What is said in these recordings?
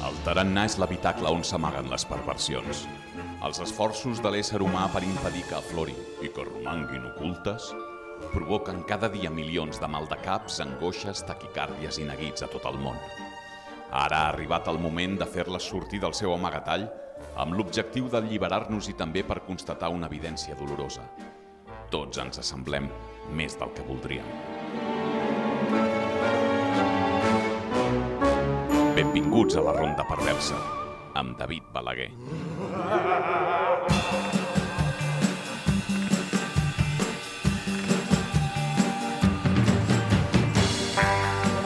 El tarannà és l'habitacle on s'amaguen les perversions. Els esforços de l'ésser humà per impedir que aflorin i que romanguin ocultes provoquen cada dia milions de maldecaps, angoixes, taquicàrdies i neguits a tot el món. Ara ha arribat el moment de fer-les sortir del seu amagatall amb l'objectiu d'alliberar-nos i també per constatar una evidència dolorosa. Tots ens assemblem més del que voldríem. Benvinguts a la Ronda Perversa, amb David Balaguer.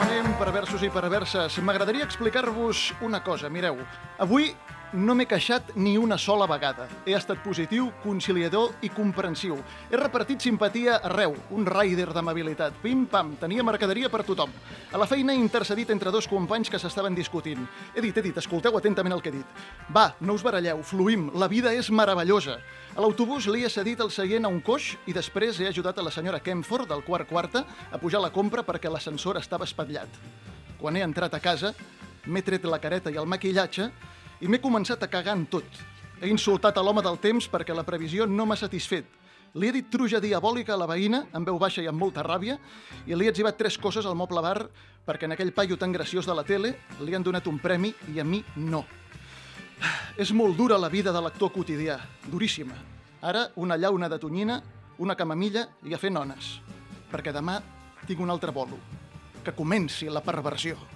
Anem, perversos i perverses. M'agradaria explicar-vos una cosa. Mireu, avui no m'he queixat ni una sola vegada. He estat positiu, conciliador i comprensiu. He repartit simpatia arreu, un rider d'amabilitat. Pim-pam, tenia mercaderia per tothom. A la feina he intercedit entre dos companys que s'estaven discutint. He dit, he dit, escolteu atentament el que he dit. Va, no us baralleu, fluïm, la vida és meravellosa. A l'autobús li he cedit el seient a un coix i després he ajudat a la senyora Kemford, del quart quarta, a pujar la compra perquè l'ascensor estava espatllat. Quan he entrat a casa, m'he tret la careta i el maquillatge i m'he començat a cagar en tot. He insultat a l'home del temps perquè la previsió no m'ha satisfet. Li he dit truja diabòlica a la veïna, amb veu baixa i amb molta ràbia, i li he etzibat tres coses al moble bar perquè en aquell paio tan graciós de la tele li han donat un premi i a mi no. És molt dura la vida de l'actor quotidià, duríssima. Ara una llauna de tonyina, una camamilla i a fer nones. Perquè demà tinc un altre bolo. Que comenci la perversió.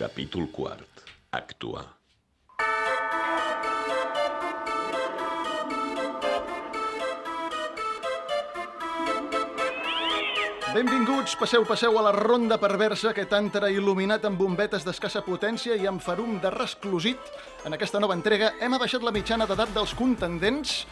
Capítol quart. Actuar. Benvinguts, passeu, passeu a la ronda perversa que t'entra il·luminat amb bombetes d'escassa potència i amb farum de resclosit. En aquesta nova entrega hem abaixat la mitjana d'edat dels contendents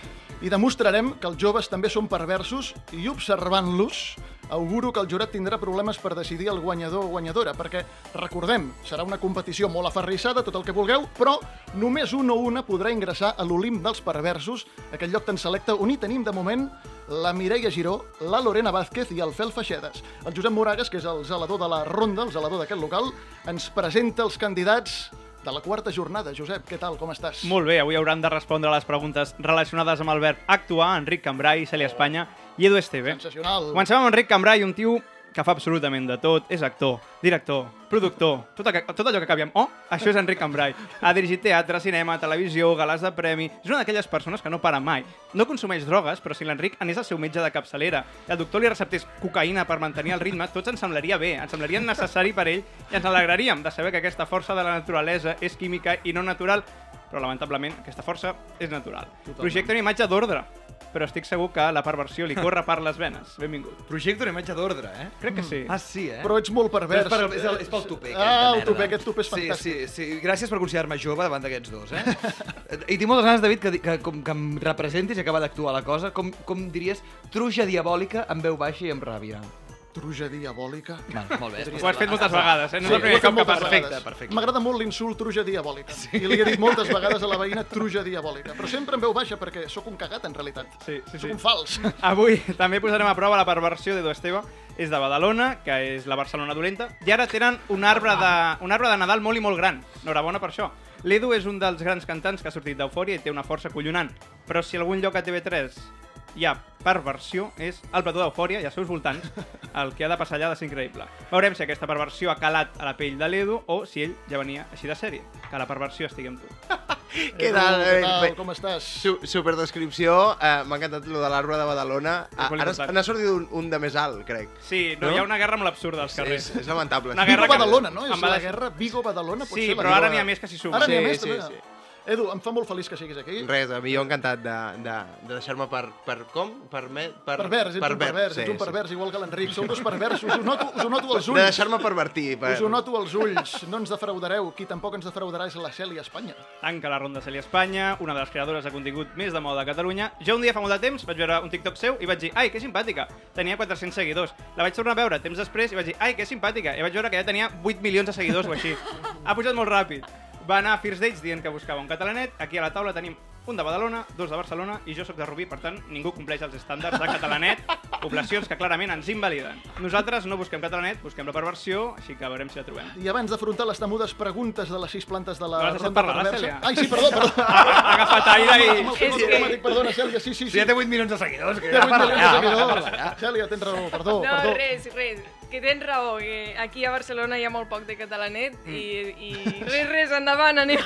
i demostrarem que els joves també són perversos i observant-los auguro que el jurat tindrà problemes per decidir el guanyador o guanyadora, perquè, recordem, serà una competició molt aferrissada, tot el que vulgueu, però només un o una podrà ingressar a l'Olimp dels perversos, aquell lloc tan selecte on hi tenim de moment la Mireia Giró, la Lorena Vázquez i el Fel Feixedes. El Josep Moragas, que és el zelador de la ronda, el zelador d'aquest local, ens presenta els candidats de la quarta jornada. Josep, què tal, com estàs? Molt bé, avui hauran de respondre a les preguntes relacionades amb el verb actuar, Enric Cambrai, Cèlia Espanya i Edu Esteve. Sensacional. Comencem amb Enric Cambrai, un tio que fa absolutament de tot. És actor, director, productor, tot, que, tot allò que acabi amb oh, això és Enric Cambrai. Ha dirigit teatre, cinema, televisió, gales de premi... És una d'aquelles persones que no para mai. No consumeix drogues, però si l'Enric anés al seu metge de capçalera i el doctor li receptés cocaïna per mantenir el ritme, tots ens semblaria bé, ens semblaria necessari per ell i ens alegraríem de saber que aquesta força de la naturalesa és química i no natural, però lamentablement aquesta força és natural. Totalment. Projecta una imatge d'ordre, però estic segur que la perversió li corre per les venes. Benvingut. Projecte una imatge d'ordre, eh? Crec que sí. Ah, sí, eh? Però ets molt pervers. Però és, per, és, el, és pel tupé, aquest, Ah, de el merda. tupé, aquest tupé és sí, fantàstic. Sí, sí, gràcies per considerar-me jove davant d'aquests dos, eh? I tinc moltes ganes, David, que, que, com, que em representis i acaba d'actuar la cosa. Com, com diries, truja diabòlica amb veu baixa i amb ràbia. Truja diabòlica. Val, molt bé. Ho has fet moltes vegades, eh? No és Sí, el primer cop que vegades. Perfecte, perfecte. M'agrada molt l'insult truja diabòlica. Sí. I li he dit moltes vegades a la veïna truja diabòlica. Però sempre en veu baixa, perquè sóc un cagat, en realitat. Sí, sí, Sóc sí. un fals. Avui també posarem a prova la perversió d'Edu Esteve. És de Badalona, que és la Barcelona dolenta, i ara tenen un arbre de, un arbre de Nadal molt i molt gran. Enhorabona per això. L'Edu és un dels grans cantants que ha sortit d'Eufòria i té una força collonant. Però si algun lloc a TV3 hi ha perversió, és el plató d'Eufòria i als seus voltants. El que ha de passar allà ha de ser increïble. Veurem si aquesta perversió ha calat a la pell de l'Edu o si ell ja venia així de sèrie. Que la perversió estigui amb tu. Què tal? Què Eh, tal? bé, Com estàs? Su superdescripció, eh, m'ha encantat lo de l'arbre de Badalona. Ah, molt Ara n'ha sortit un, un de més alt, crec. Sí, no, No? hi ha una guerra molt absurda als carrers. És, és lamentable. Una guerra que- Vigo-Badalona, no? És la guerra Vigo-Badalona? pot Sí, ser la però ara n'hi ha més que s'hi sumen. Ara n'hi ha Sí, més, sí, també. sí. Edu, em fa molt feliç que siguis aquí. Res, a mi jo encantat de, de, de deixar-me per, per com? Per, me, per, Pervers, ets un pervers, sí, ets un sí. pervers, igual que l'Enric. Sou dos perversos, us ho noto, us ho noto als De ulls. deixar-me pervertir. Per... Us ho noto als ulls. No ens defraudareu. Qui tampoc ens defraudarà és la Cèlia Espanya. Tanca la ronda Celia Espanya, una de les creadores de contingut més de moda de Catalunya. Jo un dia fa molt de temps vaig veure un TikTok seu i vaig dir, ai, que simpàtica, tenia 400 seguidors. La vaig tornar a veure temps després i vaig dir, ai, que simpàtica, i vaig veure que ja tenia 8 milions de seguidors o així. Ha pujat molt ràpid. Va anar a First Dates dient que buscava un catalanet. Aquí a la taula tenim un de Badalona, dos de Barcelona i jo sóc de Rubí, per tant, ningú compleix els estàndards de catalanet, poblacions que clarament ens invaliden. Nosaltres no busquem catalanet, busquem la perversió, així que veurem si la trobem. I abans d'afrontar les temudes preguntes de les sis plantes de la No ronda parlar, la perversa... Cèlia? Ai, sí, perdó, perdó. Ha agafat aire i... Amb el tema És que- perdona, Cèlia, sí, sí, Si sí. ja té 8 milions de seguidors, que Té vuit parla milions de ja, seguidors. parla ja. Cèlia, tens raó, perdó, No, perdó. res, res. Que tens raó, que aquí a Barcelona hi ha molt poc de catalanet Mm. i, i res, res, endavant, anem.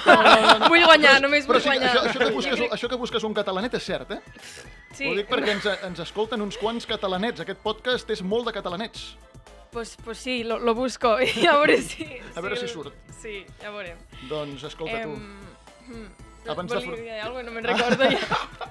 Vull guanyar, només Però vull sí, guanyar. això, això, que busques, això que busques un catalanet és cert, eh? Sí, Ho dic perquè ens, ens escolten uns quants catalanets. Aquest podcast és molt de catalanets. pues, pues sí, lo, lo busco i a veure si... A veure si surt. Sí, ja veurem. Doncs escolta tu. hmm, Abans de Volia fru- dir alguna cosa, no me'n recordo ja.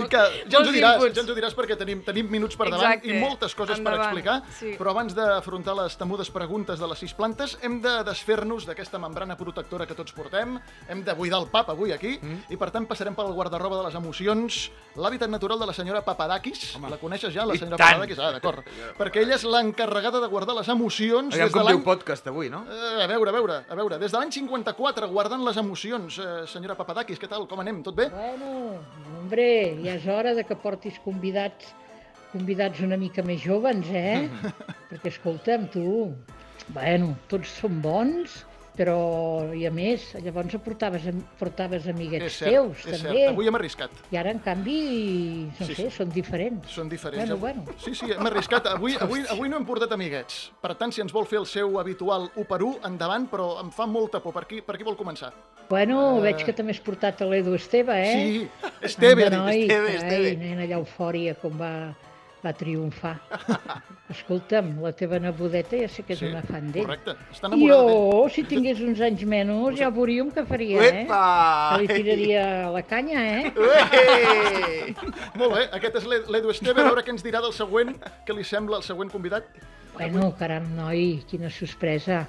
I que ja ens ho diràs, ja ens ho diràs perquè tenim, tenim minuts per davant Exacte. i moltes coses per Endavant, explicar, sí. però abans d'afrontar les temudes preguntes de les sis plantes, hem de desfer-nos d'aquesta membrana protectora que tots portem, hem de buidar el pap avui aquí, Mm. i per tant passarem pel guardarroba de les emocions, l'hàbitat natural de la senyora Papadakis. La coneixes ja, la I senyora tant. Papadakis? Ah, d'acord. Perquè ella és l'encarregada de guardar les emocions Aviam des de com diu l'any... podcast avui, no? Eh, a veure, a veure, a veure, des de l'any 54 guardant les emocions, eh, senyora Papadakis, què tal, com anem, tot bé? Bueno, hombre, ja és hora de que portis convidats convidats una mica més jovens, eh? Perquè, escolta'm, tu, bueno, tots són bons, però, i a més, llavors portaves, portaves amiguets cert, teus, és també. cert. Avui hem arriscat. I ara, en canvi, no Sí, sé, sí. són diferents. Són diferents. Bueno, Avui- bueno. Sí, sí, hem arriscat. Avui, avui, avui no hem portat amiguets. Per tant, si ens vol fer el seu habitual 1 per 1, endavant, però em fa molta por. Per qui, per qui vol començar? Bueno, Eh. veig que també has portat l'Edu Esteve, eh? Sí, Esteve, Esteve, Esteve. nen, allà eufòria, com va, va triomfar. Escolta'm, la teva nebodeta ja sé que és Sí, una fan d'ell. correcte. Està enamorada d'ell. Jo, si tingués uns anys menys, ja veuríem què faria, eh? Uepa! Que li tiraria la canya, eh? Ué! Molt bé, aquest és l'E- l'Edu Esteve. A veure què ens dirà del següent, què li sembla el següent convidat. Bueno, caram, noi, quina sorpresa.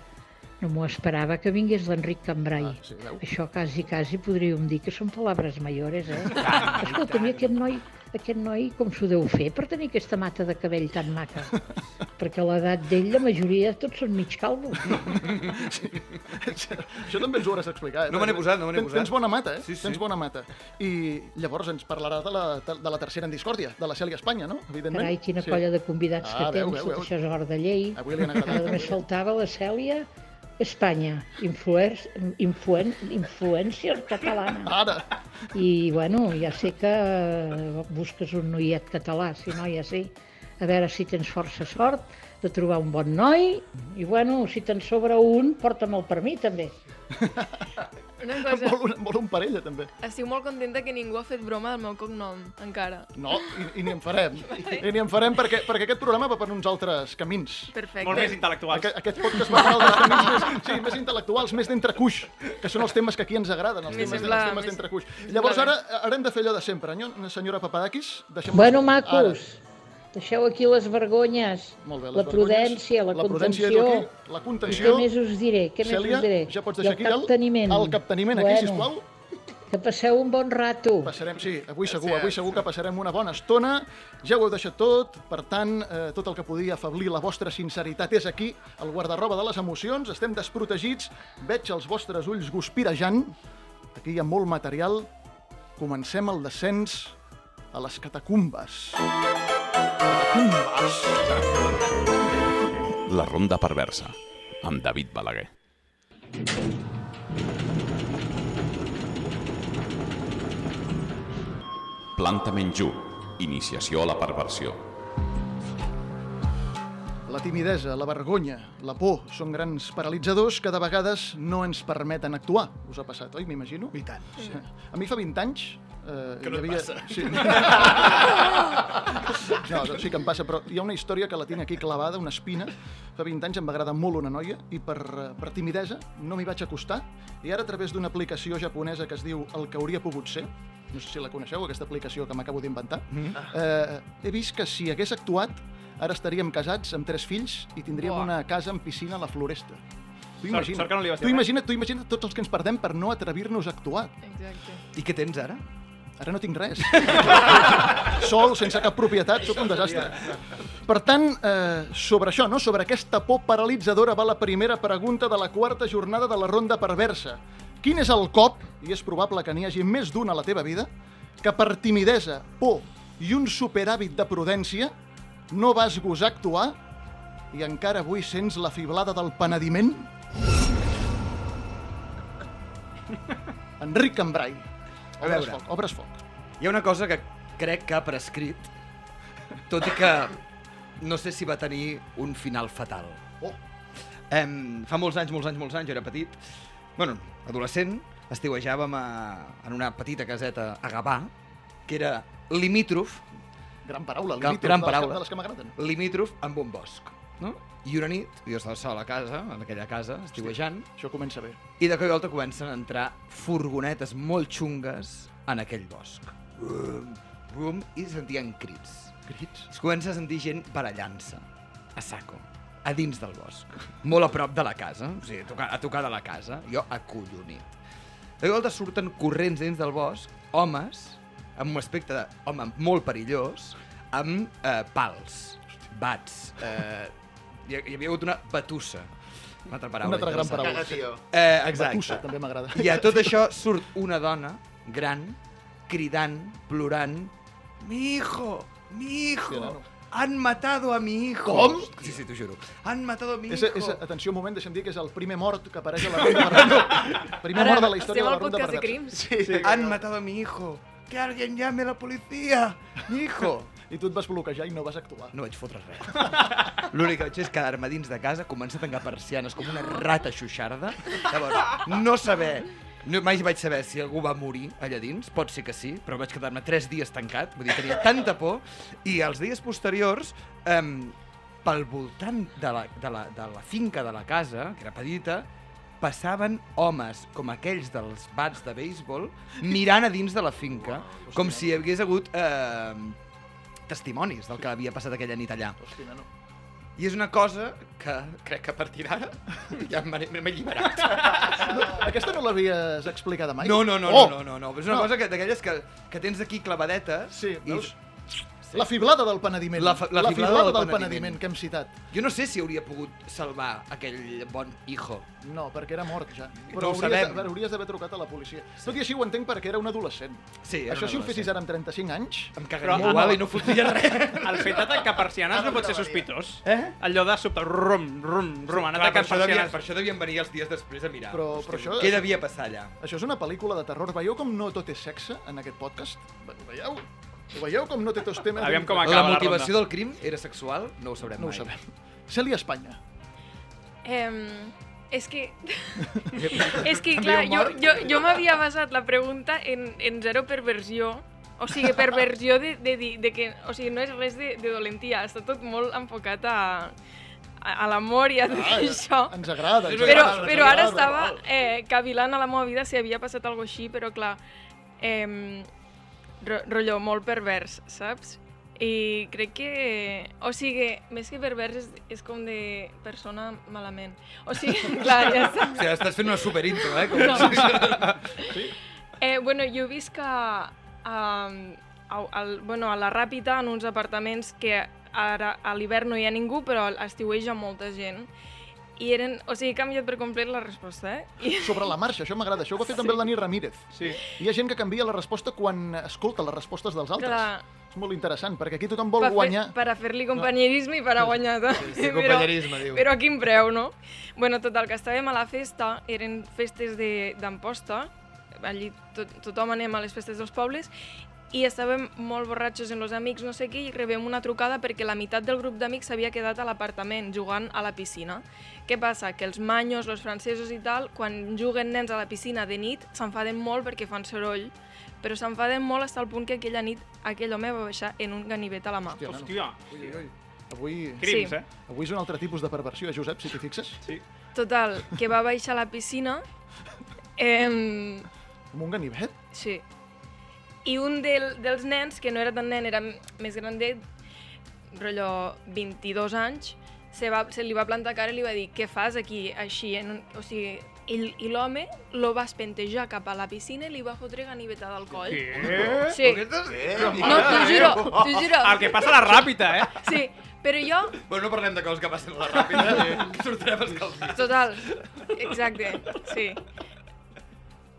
No m'ho esperava que vingués l'Enric Cambrai. Ah, sí, veu? Això quasi, quasi podríem dir que són palabres mayores, eh? Escolta, mi aquest noi, aquest noi com s'ho deu fer per tenir aquesta mata de cabell tan maca? Perquè a l'edat d'ell la majoria tots són mig calvos. Això també ens ho hauràs d'explicar. Eh? No me n'he posat, no me n'he Tens- posat. Tens bona mata, eh? Sí, sí. Tens bona mata. I llavors ens parlarà de la, de la tercera en discòrdia, de la Cèlia Espanya, no? Evidentment. Carai, quina Sí. colla de convidats Ah, que veu, tens, veu, tot veu. això és hora de llei. Avui li han agradat. Ara només faltava la Cèlia, Espanya, influer, influen, influència catalana. Ara, I, bueno, ja sé que busques un noiet català, si no, ja sé. A veure si tens força sort de trobar un bon noi. I, bueno, si te'n sobra un, porta'me'l per mi, també. Una cosa, vol, un, vol un parella, també. estic molt contenta que ningú ha fet broma del meu cognom, encara. No, i, i ni en farem. I ni en farem perquè, perquè aquest programa va per uns altres camins. Perfecte. Molt més intel·lectuals. Aquest, aquest podcast va per altres camins més, sí, més intel·lectuals, més d'entrecuix, que són els temes que aquí ens agraden, els temes, sembla- els temes d'entrecuix. Llavors ara, ara hem de fer allò de sempre, senyora Papadakis? Deixem Bueno, macos, deixeu aquí les vergonyes, Molt bé, les la vergonyes, prudència, la, la prudència contenció. és aquí, la I contenció. què més us diré? Què més Cèlia, us diré? ja pots I deixar el aquí el, capteniment. el capteniment aquí, sisplau. Que passeu un bon rato. Passarem, sí, avui segur, avui segur que passarem una bona estona. Ja ho heu deixat tot, per tant, eh, tot el que podia afablir la vostra sinceritat és aquí, al guardarroba de les emocions. Estem desprotegits, veig els vostres ulls guspirejant. Aquí hi ha molt material. Comencem el descens a les catacumbes. Catacumbes. La ronda perversa, amb David Balaguer. Planta menjú, iniciació a la perversió. La timidesa, la vergonya, la por són grans paralitzadors que de vegades no ens permeten actuar. Us ha passat, oi? M'imagino? I tant. Sí. A mi fa 20 anys... Eh, que no havia... Sí. no, no, sí que em passa, però hi ha una història que la tinc aquí clavada, una espina. Fa 20 anys em va agradar molt una noia i per, eh, per timidesa no m'hi vaig acostar. I ara a través d'una aplicació japonesa que es diu El que hauria pogut ser, no sé si la coneixeu, aquesta aplicació que m'acabo d'inventar, eh, he vist que si hagués actuat ara estaríem casats amb tres fills i tindríem Buah. una casa amb piscina a la floresta. Tu Sort- imagina't, sort no tu imagina't, tu imagina't tots els que ens perdem per no atrevir-nos a actuar. Exacte. I què tens ara? Ara no tinc res. Sol, sense cap propietat, sóc un desastre. Per tant, eh, sobre això, no? sobre aquesta por paralitzadora, va la primera pregunta de la quarta jornada de la ronda perversa. Quin és el cop, i és probable que n'hi hagi més d'un a la teva vida, que per timidesa, por i un superhàbit de prudència no vas gosar actuar i encara avui sents la fiblada del penediment? Enric Cambrai. A Obres veure. foc, obres foc. Hi ha una cosa que crec que ha prescrit, tot i que no sé si va tenir un final fatal. Oh. Em, fa molts anys, molts anys, molts anys, jo era petit, bueno, adolescent, estiuejàvem a, en una petita caseta a Gavà, que era limítrof, Gran paraula, límit, gran de paraula. de les que m'agraden. limítrof amb un bosc. No? I una nit, jo estava sol a casa, en aquella casa, estiuejant, Això comença bé. i de cop i volta comencen a entrar furgonetes molt xungues en aquell bosc. Bum, bum, i sentien crits. Crits. Es comença a sentir gent barallant-se, a saco, a dins del bosc, molt a prop de la casa, o sigui, a tocar, a tocar de la casa, jo acollonit. De cop i volta surten corrents dins del bosc, homes, amb un aspecte de home molt perillós, amb eh, pals, bats, eh, hi, hi havia hagut una batussa, una altra paraula. Una altra gran paraula. Cagació. Eh, exacte. Batussa, també m'agrada. I a tot això surt una dona gran, cridant, plorant, mi hijo, mi hijo, nano. han matado a mi hijo. Com? Sí, sí, t'ho juro. Han matado a mi És, hijo. és, atenció un moment, deixa'm dir que és el primer mort que apareix a la ronda perversa. Primer Ara mort de la història de la ronda crims. Sí, sí. Han matado a mi hijo. Que alguien llame a la policía. Mi hijo. I tu et vas bloquejar i no vas actuar. No vaig fotre res. L'únic que vaig fer és quedar-me dins de casa, començar a tancar persianes com una rata xuixarda. Llavors, no saber, no, mai vaig saber si algú va morir allà dins, pot ser que sí, però vaig quedar-me tres dies tancat, vull dir, tenia tanta por, i els dies posteriors, um, pel voltant de la, de, la, de la finca de la casa, que era petita, passaven homes com aquells dels bats de béisbol mirant a dins de la finca, com si hi hagués hagut eh, testimonis del que havia passat aquella nit allà. Hòstia, nano. I és una cosa que crec que a partir d'ara ja m'he alliberat. No, aquesta no l'havies explicada mai? No, no, no, Oh! no, no, no, no. És una No. cosa que d'aquelles que, que tens aquí clavadetes. Sí, i veus? La fiblada del penediment. La fa- la fiblada fiblada del del penediment. penediment que hem citat. Jo no sé si hauria pogut salvar aquell bon hijo. No, perquè era mort ja. No Però ho hauries, sabem. de- hauries d'haver trucat a la policia. Tot i així ho entenc perquè era un adolescent. Sí, era Això un si ho fessis ara amb 35 anys... Em Però- cagaria igual i no fotria res. El fet de tancar persianes no pot ser sospitós. Eh? Allò de sobte, rum, rum, rum, anar Clar, per, devien, persianes. per això devien venir els dies després a mirar. Però- Hosti, però això- Què devia passar allà? Això és una pel·lícula de terror. Veieu com no tot és sexe en aquest podcast? Veieu? Ho veieu com no té tots temes? Aviam com La acaba la motivació ronda. del crim era sexual? No ho sabrem No ho mai. sabem. Celi Espanya. Eh, és que... és que, clar, jo, jo, jo m'havia basat la pregunta en, en zero perversió. O sigui, perversió de, de, dir- de que... O sigui, no és res de, de dolentia. Està tot molt enfocat a, a, a l'amor i a tot Ah, això. Ens agrada. ens Però, agrada, però ara agrada. estava eh, cavilant a la meva vida si havia passat alguna així, però clar, eh, ro rotllo molt pervers, saps? I crec que... O sigui, més que pervers és, és com de persona malament. O sigui, clar, ja està. O sigui, estàs fent una superintro, eh? Com... No. Eh, bueno, jo visc a, a, a, al, bueno, a la Ràpita, en uns apartaments que ara a l'hivern no hi ha ningú, però a estiueig hi ha molta gent. I eren... O sigui, he canviat per complet la resposta, eh? I, Sobre la marxa, això m'agrada. Això ho va fer també el Dani Ramírez. Sí. Hi ha gent que canvia la resposta quan escolta les respostes dels altres. clar, És molt interessant, perquè aquí tothom vol per, guanyar. fer, per a fer-li companyerisme i per a guanyar tot. Sí, sí, companyerisme, diu. Però a quin preu, no? Bueno, total, que estàvem a la festa, eren festes de- d'Amposta, allí tot, tothom anem a les festes dels pobles, i estàvem molt borratxos amb els amics, no sé què, i rebem una trucada perquè la meitat del grup d'amics s'havia quedat a l'apartament jugant a la piscina. Què passa? Que els manyos, els francesos i tal, quan juguen nens a la piscina de nit, s'enfaden molt perquè fan soroll, però s'enfaden molt fins al punt que aquella nit aquell home va baixar en un ganivet a la mà. Hòstia. Hòstia, Ui, ui, ui. Avui, crims, Sí. eh? avui és un altre tipus de perversió, eh, Josep, si t'hi fixes. Sí. Total, que va baixar a la piscina, eh, Amb un ganivet. sí, i un del, dels nens, que no era tan nen, era més grandet, rotllo 22 anys, se, va, se li va plantar cara i li va dir què fas aquí així? En un, o sigui, ell, i l'home lo va espentejar cap a la piscina i li va fotre ganivetada al coll. Què? Sí. No, t'ho juro, t'ho juro. El que passa a la ràpida, eh? Sí, però jo, Bueno, no parlem de coses que passen a la ràpida, que sortirem escalfits. total, exacte, sí.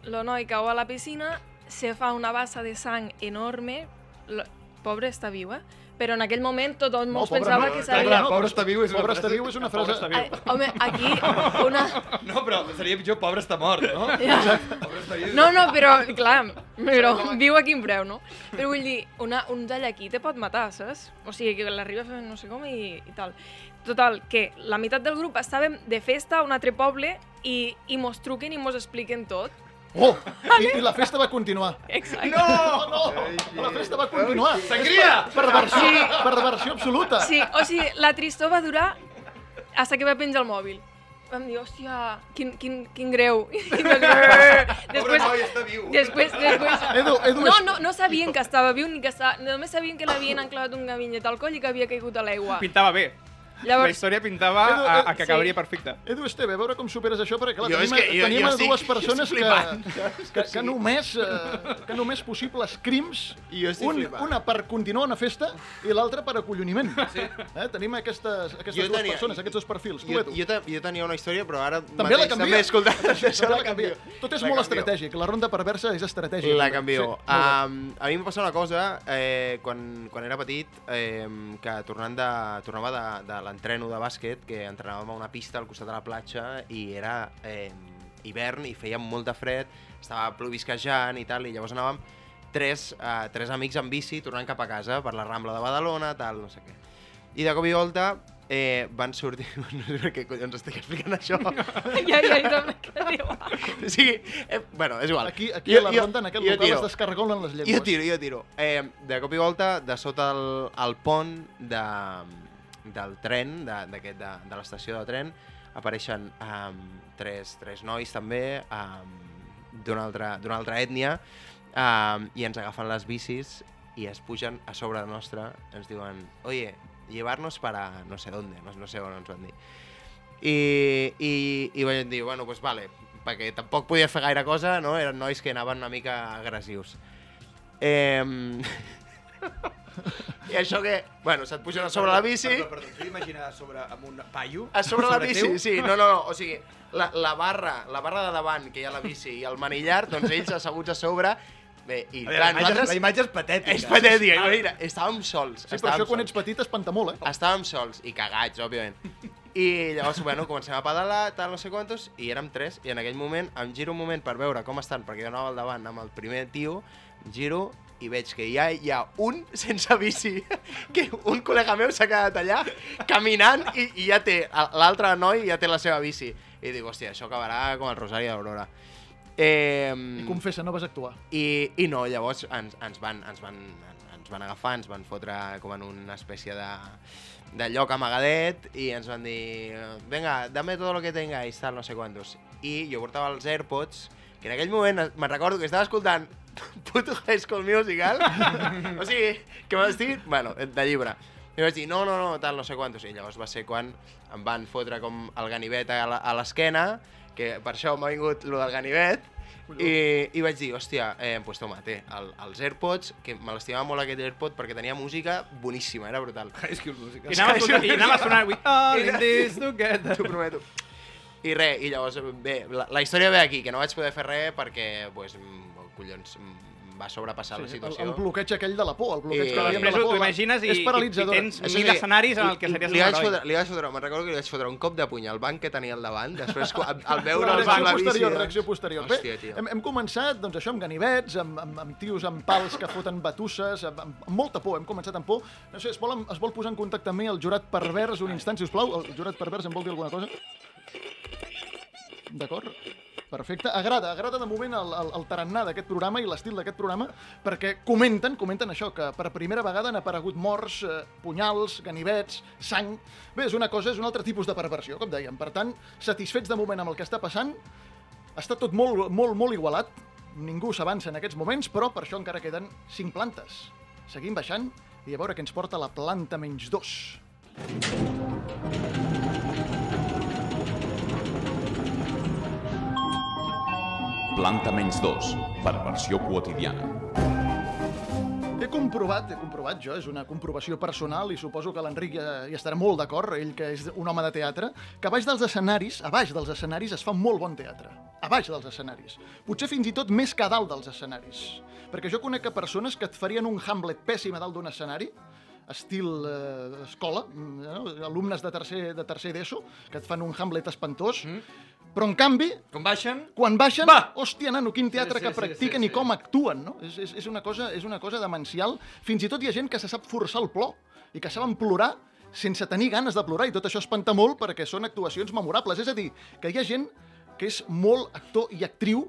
el noi cau a la piscina, se fa una bassa de sang enorme, lo, pobre està viu, eh? Però en aquell moment tothom No, pensava no, que clar, s'havia... clar, Pobre està viu és una Pobre frase- està viu és una frase... està viu. Ai, home, aquí una... No, però seria pitjor pobre està mort, no? Ja. Pobre està viu. No, no, però, clar, però viu a quin preu, no? Però vull dir, una, un tall aquí te pot matar, saps? O sigui, que l'arriba fer no sé com i, i tal. Total, que la meitat del grup estàvem de festa a un altre poble i, i mos truquen i mos expliquen tot. Oh! I, I la festa va continuar. Exacte. No, no! La festa va continuar. Sangria! Perversió, Sí. perversió absoluta. Sí, o sigui, la tristor va durar hasta que va penjar el mòbil. Vam dir, hòstia, quin, quin, quin greu. Pobre després, noi està viu. després, després... Edu, Edu, No, no, no sabien que estava viu ni que estava... Només sabien que l'havien enclavat un gabinet al coll i que havia caigut a l'aigua. Pintava bé. La Llavors, història pintava Edu, a, a que sí. acabaria perfecta. Edu Esteve, a veure com superes això, perquè clar, Jo tenim, que jo- tenim jo estic- dues persones que, flipant. que, que, només, eh, que només possibles crims, Jo estic un, flipant. una per continuar una festa i l'altra per acolloniment. Sí. Eh? Tenim aquestes, aquestes Jo dues tenia- persones, aquests dos perfils. Tu, Jo, Edu. jo, te- jo tenia una història, però ara També la mateix canvia. també he escoltat això, També la canvio. Tot és La molt canvio. estratègic. La ronda perversa és estratègica. La canvio. Sí, um, a mi em va passar una cosa eh, quan, quan era petit, eh, que tornant de, tornava de, de l'entreno de bàsquet, que entrenàvem a una pista al costat de la platja i era eh, hivern i feia molt de fred, estava plovisquejant i tal, i llavors anàvem tres, eh, tres amics en bici tornant cap a casa per la Rambla de Badalona, tal, no sé què. I de cop i volta eh, van sortir... No sé per què collons estic explicant això. ja, ja, jo també que igual. o sigui, eh, bueno, és igual. Aquí, aquí a la ronda, en aquest jo local, es descarregolen les llengües. Jo tiro, jo tiro. Eh, de cop i volta, de sota el, el pont de, del tren, de, de, de l'estació de tren, apareixen um, tres, tres nois també um, d'una altra, altra ètnia um, i ens agafen les bicis i es pugen a sobre nostra, ens diuen oye, llevarnos para no sé dónde, no, no sé on ens van dir. I, i, i vaig dir, bueno, pues vale, perquè tampoc podia fer gaire cosa, no? Eren nois que anaven una mica agressius. Eh... I això que, bueno, se't pugen a sobre la bici, Perdó, perdó, t'ho imaginar sobre, amb un paio? a sobre la bici, teu? sí, no, no, no, o sigui, la, la barra, la barra de davant que hi ha a la bici i el manillar, doncs ells asseguts a sobre, bé, i A veure, clar, la, imatge, nosaltres... la imatge és patètica. És patètica, imagina, estàvem sols. Sí, però estàvem això quan sols. ets petit espanta molt, eh? Estàvem sols i cagats, òbviament. I llavors, bueno, comencem a pedalar, tal, no sé quantos, i érem tres, i en aquell moment em giro un moment per veure com estan, perquè jo anava al davant amb el primer tio, giro i veig que ja hi ha un sense bici, que un col·lega meu s'ha quedat allà caminant i, i ja té, l'altre noi ja té la seva bici. I dic, hòstia, això acabarà com el Rosari d'Aurora. Eh, I confessa, no vas actuar. i, I no, llavors ens, ens, van, ens, van, ens van agafar, ens van fotre com en una espècie de, de lloc amagadet i ens van dir, venga, dame todo lo que tengáis, tal, no sé quantos. I jo portava els AirPods, que en aquell moment me'n recordo que estava escoltant puto High School Musical, o sigui, que m'estic, bueno, de llibre. I vaig dir, no, no, no, tal, no sé quantos. I llavors va ser quan em van fotre com el ganivet a l'esquena, que per això m'ha vingut lo del ganivet, i, i vaig dir, hòstia, eh, pues toma, té el, els AirPods, que me l'estimava molt aquest AirPod perquè tenia música boníssima, era brutal. High School Musical. I anava, a sonar, I anava a sonar We all in this together. T'ho prometo. I res, i llavors, bé, la, la història ve aquí, que no vaig poder fer res perquè, pues, collons, va sobrepassar la el, situació. el bloqueig aquell de la por, el bloqueig I- que Però veiem de la t'ho por. imagines i, és i, i paralitzador. tens Això mil sí, escenaris en el que li- series li un vaig heroi. fotre, li vaig fotre, me'n recordo que li vaig fotre un cop de puny al banc que tenia al davant, després al veure La el banc la bici... posterior, doncs, reacció posterior. Hòstia, Bé, hem, hem començat doncs, això amb ganivets, amb, amb, amb tios amb pals que foten batusses, amb, amb, amb molta por, hem començat amb por. No sé, es vol, es vol posar en contacte amb mi el jurat pervers un instant, si us plau? El jurat pervers em vol dir alguna cosa? D'acord? Perfecte. Agrada, agrada de moment el, el, el tarannà d'aquest programa i l'estil d'aquest programa perquè comenten, comenten això, que per primera vegada han aparegut morts, eh, punyals, ganivets, sang... Bé, és una cosa, és un altre tipus de perversió, com dèiem. Per tant, satisfets de moment amb el que està passant, està tot molt, molt, molt igualat, ningú s'avança en aquests moments, però per això encara queden 5 plantes. Seguim baixant i a veure què ens porta la planta menys 2. Planta menys 2, perversió quotidiana. He comprovat, he comprovat jo, és una comprovació personal i suposo que l'Enric ja, hi estarà molt d'acord, ell que és un home de teatre, que a baix dels escenaris, a baix dels escenaris es fa molt bon teatre. a baix dels escenaris. Potser fins i tot més que a dalt dels escenaris. Perquè jo conec a persones que et farien un Hamlet pèssim a dalt d'un escenari, estil eh, escola, mm, no? alumnes de tercer, de tercer d'ESO, que et fan un Hamlet espantós, mm. Però en canvi, Com baixen? quan baixen, Va! hòstia, nano, quin teatre Sí, sí, que sí, practiquen sí, i sí. com actuen, no? És, és, és, una cosa, és una cosa demencial. Fins i tot hi ha gent que se sap forçar el plor i que saben plorar sense tenir ganes de plorar, i tot això espanta molt perquè són actuacions memorables. És a dir, que hi ha gent que és molt actor i actriu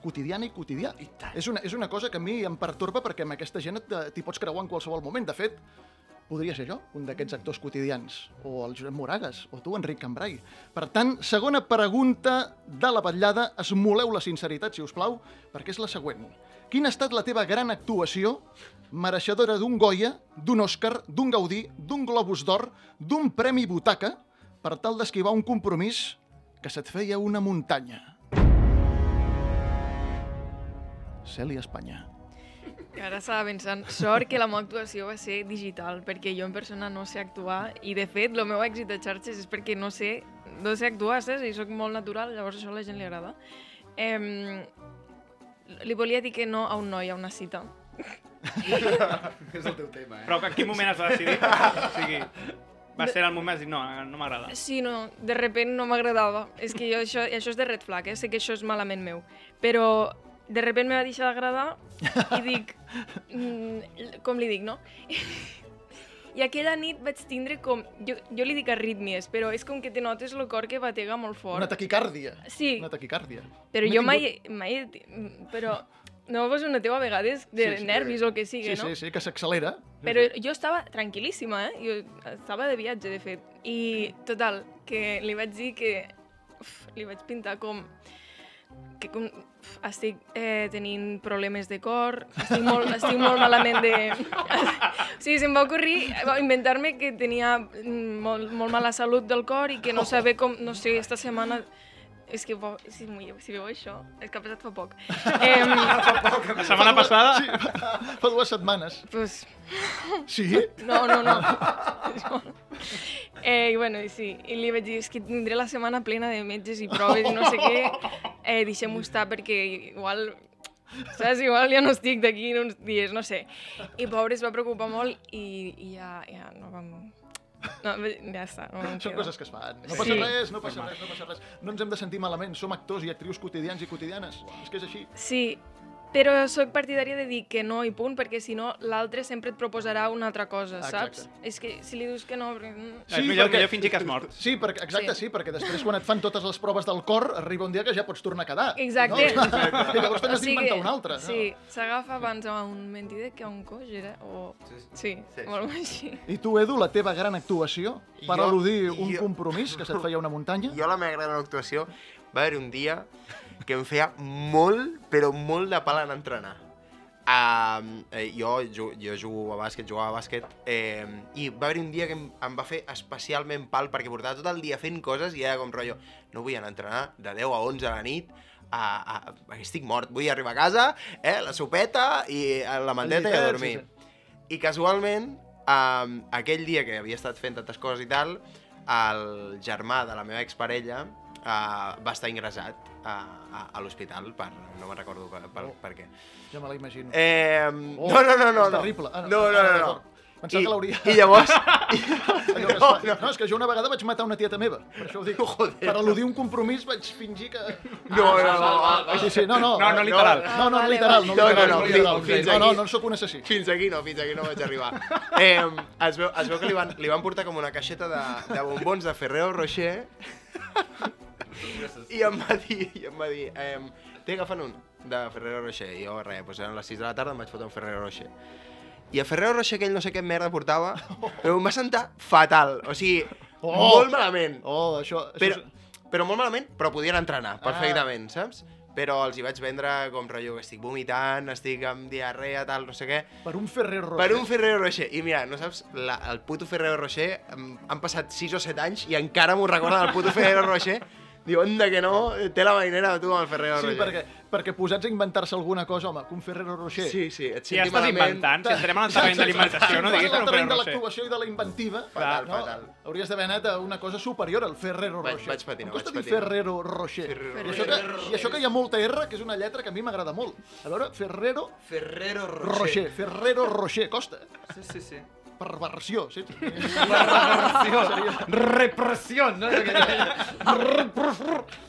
quotidiana i quotidià. I tant. És una, és una cosa que a mi em pertorba perquè amb aquesta gent et- t'hi pots creuar en qualsevol moment. De fet, podria ser jo, un d'aquests actors quotidians, o el Josep Moragas, o tu, Enric Cambrai. Per tant, segona pregunta de la vetllada, esmoleu la sinceritat, si us plau, perquè és la següent. Quina ha estat la teva gran actuació mereixedora d'un Goya, d'un Òscar, d'un Gaudí, d'un Globus d'Or, d'un Premi Butaca, per tal d'esquivar un compromís que se't feia una muntanya? Cèlia Espanya. Que ara estava pensant, sort que la meva actuació va ser digital, perquè jo en persona no sé actuar, i de fet, el meu èxit de xarxes és perquè no sé, no sé actuar, saps? I sóc molt natural, llavors això a la gent li agrada. Eh, li volia dir que no a un noi a una cita. És el teu tema, eh? Però en quin moment has de decidir? o sigui, va ser el moment de dir, no, no m'agrada. Sí, no, de repent no m'agradava. És que jo això, això és de red flag, eh? sé que això és malament meu. Però de repent me va deixar d'agradar i dic, mm, com li dic, no? I aquella nit vaig tindre com... Jo, jo li dic arrítmies, però és com que te notes el cor que batega molt fort. Una taquicàrdia. Sí, Una taquicàrdia. però N'he jo tingut- mai, mai... Però no vos una teva a vegades de Sí, sí. nervis o el que sigui, Sí, no? sí, sí, que s'accelera. Però jo estava tranquil·líssima, eh? Jo estava de viatge, de fet. I, total, que li vaig dir que... Uf, li vaig pintar com... Que com estic eh, tenint problemes de cor, estic molt, estic molt malament de... o sigui, se'm va ocorrir inventar-me que tenia mm, molt, molt mala salut del cor i que no sabia com... No sé, esta setmana... És que bo- si, si veu això, és que ha passat fa poc. Eh, La setmana passada... Sí, fa, fa dues setmanes. pues, Sí? No, no, no. eh, i bueno, i sí, i li vaig dir, és que tindré la setmana plena de metges i proves i no sé què, eh, deixem-ho estar perquè igual, saps, igual ja no estic d'aquí en uns dies, no sé. I pobre es va preocupar molt i, i ja, ja no vam... No, ja està, no Són coses que es fan. No passa Sí. res, no passa res, no passa res. No ens hem de sentir malament, som actors i actrius quotidians i quotidianes. És que és així. Sí, però sóc partidària de dir que no i punt, perquè si no l'altre sempre et proposarà una altra cosa, Exacte. saps? És que si li dius que no... perquè, mm, és millor, perquè- millor fingir que has mort. Sí, perquè, exacte, sí. Sí. perquè després quan et fan totes les proves del cor, arriba un dia que ja pots tornar a quedar. Exacte. No? I llavors O sigui, d'inventar una altra. Sí, s'agafa abans a un mentider que a un coix, era? O... Sí, Sí, molt així. No? I tu, Edu, la teva gran actuació per Jo- al·ludir un jo- compromís que se't feia una muntanya? Jo la meva gran actuació va haver un dia que em feia molt, però molt de pal en entrenar. Uh, eh, jo, jo, jo jugo a bàsquet, jugava a bàsquet, eh, i va haver un dia que em, em va fer especialment pal perquè portava tot el dia fent coses i era com rotllo, no vull anar a entrenar de 10 a 11 a la nit, a, a, a, estic mort, vull arribar a casa, eh, la sopeta i eh, la mandeta i a dormir. sí, I casualment, um, aquell dia que havia estat fent tantes coses i tal, el germà de la meva exparella uh, va estar ingressat a, a, a l'hospital per... no me'n recordo per, per, Oh. per què. Ja me la imagino. Eh, Oh, no, no, no, no. és no. terrible. Ah, no, no, ah, no, no. d'acord. Pensava I, que l'hauria... I llavors... Es fa... no, no, és que jo una vegada vaig matar una tieta meva, per això ho dic. Joder. Per al·ludir un compromís vaig fingir que... No, no, no. Sí, sí, no, no. No, no literal. No, no, literal, no No, no, literal. no, fins No, no, no sóc un assassí. Fins aquí no, fins aquí no vaig arribar. Eh, es, veu, es veu que li van, li van portar com una caixeta de, de bombons de Ferrero Rocher i em va dir, i em va dir eh, t'he agafat un de Ferrero Rocher i jo res, doncs eren les 6 de la tarda em vaig fotre un Ferrero Rocher i el Ferrero Rocher aquell no sé què merda portava però em va sentar fatal o sigui, Oh! molt malament Oh, això... això però, és- però molt malament, però podien entrenar Ah. perfectament, saps? Però els hi vaig vendre com rotllo que estic vomitant, estic amb diarrea, tal, no sé què, Per un Ferrero Rocher. per un Ferrero Rocher. I mira, no saps, la, el puto Ferrero Rocher, han passat 6 o 7 anys i encara m'ho recorden el puto Ferrero Rocher Diu, onda que no, té la mainera tu amb el Ferrero Sí, Rocher. perquè, perquè posats a inventar-se alguna cosa, home, que un Ferrero Rocher... Sí, sí, et Si ja senti estàs malament. inventant, si entrem en el terreny de l'alimentació, no diguis que no de faré Rocher. l'actuació i de la inventiva, Fatal, no? fatal. hauries d'haver anat a una cosa superior al Ferrero Vaig- Rocher. vaig patinar, Em costa vaig patinar. Ferrero Rocher. Ferrero I, això que, I això que hi ha molta R, que és una lletra que a mi m'agrada molt. A veure, Ferrero Ferrero Rocher. Ferrero Rocher, costa. Sí, sí, sí. Perversió, sí. Repressió. Repressió, no?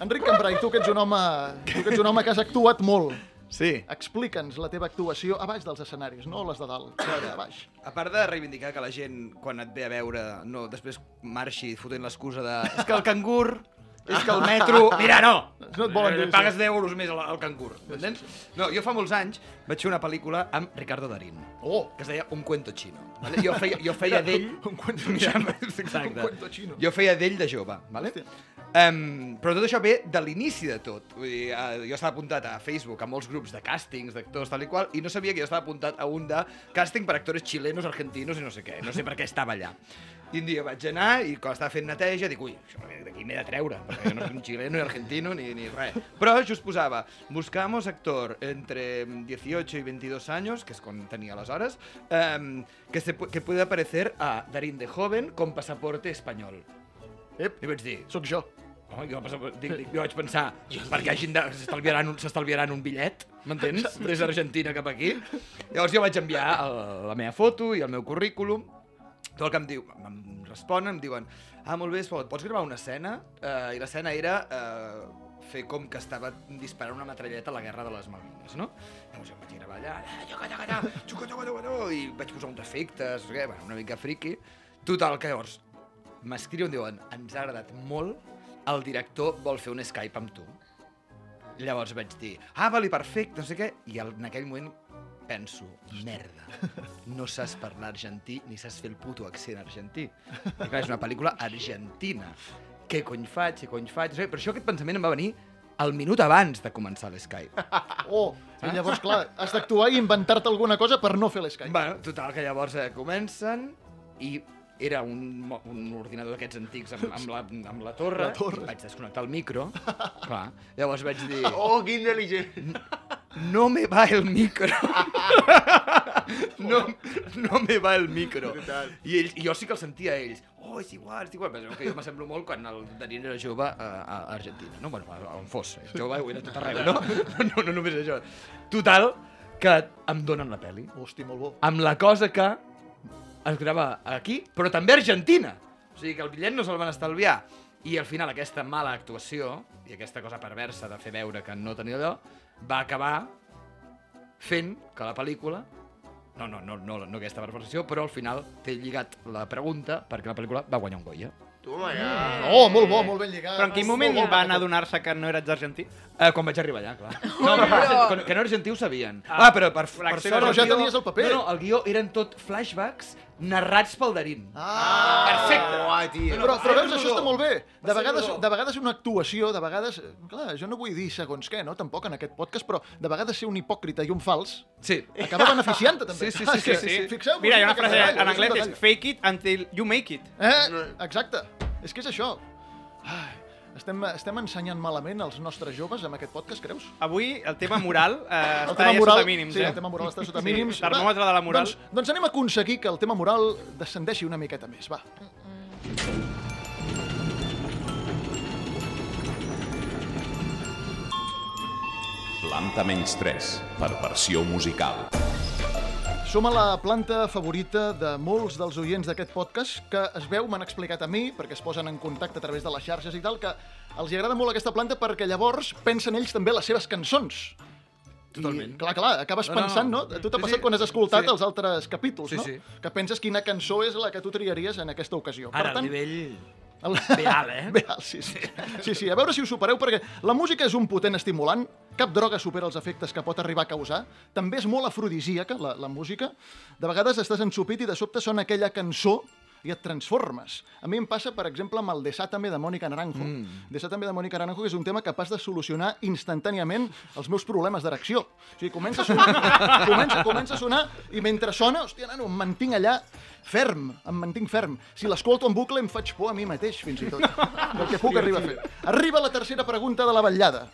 Enric Cambrai, tu que ets un home, tu que ets un home que has actuat molt. Sí. Explica'ns la teva actuació a baix dels escenaris, no les de dalt, a baix. A part de reivindicar que la gent, quan et ve a veure, no, després marxi fotent l'excusa de... És que el cangur... És que el metro... Mira, no! No et volen dir Eh, Pagues 10 euros més al, al cangur, m'entens? No, jo fa molts anys vaig fer una pel·lícula amb Ricardo Darín, Oh, que es deia Un cuento chino. Vale? Jo feia, jo feia d'ell... Un cuento chino. Exacte. Un cuento chino. Jo feia d'ell de jove, vale? Um, però tot això ve de l'inici de tot. Vull dir, uh, jo estava apuntat a Facebook a molts grups de càstings, d'actors, tal i qual, i no sabia que jo estava apuntat a un de càsting per actors chilenos, argentinos i no sé què. No sé per què estava allà. I un dia vaig anar i quan estava fent neteja dic, ui, això d'aquí m'he de treure, perquè jo no soc ni xileno, ni argentino, ni, ni res. Però just posava, buscamos actor entre 18 y 22 años, que és quan tenia aleshores, um, que, se, que puede aparecer a Darín de joven con pasaporte espanyol. ep, I vaig dir, sóc jo. Oh, jo, dic, dic, jo vaig pensar, perquè hagin de, s'estalviaran un, s'estalviaran un bitllet, m'entens? Des d'Argentina cap aquí. Llavors jo vaig enviar el, la meva foto i el meu currículum, tot el que em diu, em responen, em diuen, ah, molt bé, et pots gravar una escena? Uh, I l'escena era uh, fer com que estava disparant una metralleta a la guerra de les Malvines, no? Llavors jo em vaig gravar allà, allà, allà, allà, xuca, xuca, xuca, xuca, i vaig posar uns efectes, què, bueno, una mica friqui. Total, que llavors m'escriuen, diuen, ens ha agradat molt, el director vol fer un Skype amb tu. Llavors vaig dir, ah, vale, perfecte, no sé què, i en aquell moment penso, merda, no saps parlar argentí ni saps fer el puto accent argentí. I clar, és una pel·lícula argentina. Què cony faig, què cony faig? No sé, però això aquest pensament em va venir al minut abans de començar l'Skype. Oh, i llavors, clar, has d'actuar i inventar-te alguna cosa per no fer l'Skype. Bueno, total, que llavors eh, comencen i era un, un ordinador d'aquests antics amb, amb, la, amb la torre. La torre. Vaig desconnectar el micro. Clar. Llavors vaig dir... Oh, que intel·ligent. No me va el micro. no, no me va el micro. I, ells, I jo sí que el sentia a ells. Oh, és igual, és igual. Però que jo m'assemblo molt quan el Darín era jove a, a Argentina. No? Bueno, on fos. eh? Jove ho era tot arreu, no? No, no, no només això. Total, que em donen la peli. Hosti, molt bo. Amb la cosa que es grava aquí, però també a Argentina. O sigui que el bitllet no se'l van estalviar. I al final aquesta mala actuació i aquesta cosa perversa de fer veure que no tenia allò va acabar fent que la pel·lícula no, no, no, no, no aquesta perversió, però al final té lligat la pregunta perquè la pel·lícula va guanyar un Goya. Toma ja. Oh, molt bo, molt ben lligat. Però en quin moment van adonar-se que no eres argentí? Eh, quan vaig arribar allà, clar. No, no, no, que no argentí ho sabien. Ah, Ah, però per, per sort... Però ja tenies el paper. No, no, el guió eren tot flashbacks narrats pel Darín. Ah, Perfecte. Uai, tio. però, però veus, rodó. això està molt bé. De vegades, de vegades una actuació, de vegades... eh, Clar, jo no vull dir segons què, no? Tampoc en aquest podcast, però de vegades ser un hipòcrita i un fals Sí. acaba beneficiant-te, també. Sí, sí, Ah, sí, que sí, sí. Fixeu-vos Mira, hi ha una frase en anglès, és fake it until you make it. Eh? Exacte. És que és això. Ai, estem, estem ensenyant malament als nostres joves amb aquest podcast, creus? Avui el tema moral eh, El està tema ja moral, sota mínims, sí, eh? el tema moral està sota Sí, mínims. termòmetre de la moral. Doncs, doncs anem a aconseguir que el tema moral descendeixi una miqueta més, va. Planta menys 3, perversió musical. Som a la planta favorita de molts dels oients d'aquest podcast que es veu, m'han explicat a mi, perquè es posen en contacte a través de les xarxes i tal, que els agrada molt aquesta planta perquè llavors pensen ells també les seves cançons. Totalment. I, clar, clar, acabes No, no, pensant, no? A tu t'ha sí, passat sí. quan has escoltat Sí. els altres capítols, Sí, no? sí. Que penses quina cançó és la que tu triaries en aquesta ocasió. Ara, a nivell... El... Beal, eh? Beal, sí, sí. sí, sí. A veure si ho supereu, perquè la música és un potent estimulant, cap droga supera els efectes que pot arribar a causar, també és molt afrodisíaca, la, la música. De vegades estàs ensupit i de sobte sona aquella cançó i et transformes. A mi em passa, per exemple, amb el Desátame de Mònica Naranjo. Mm. Desátame de Mònica Naranjo, que és un tema capaç de solucionar instantàniament els meus problemes d'erecció. O sigui, comença a sonar, comença, comença a sonar i mentre sona, hòstia, nano, em mantinc allà ferm, em mantinc ferm. Si l'escolto en bucle em faig por a mi mateix, fins i tot, del que puc arribar a fer. Arriba la tercera pregunta de la vetllada.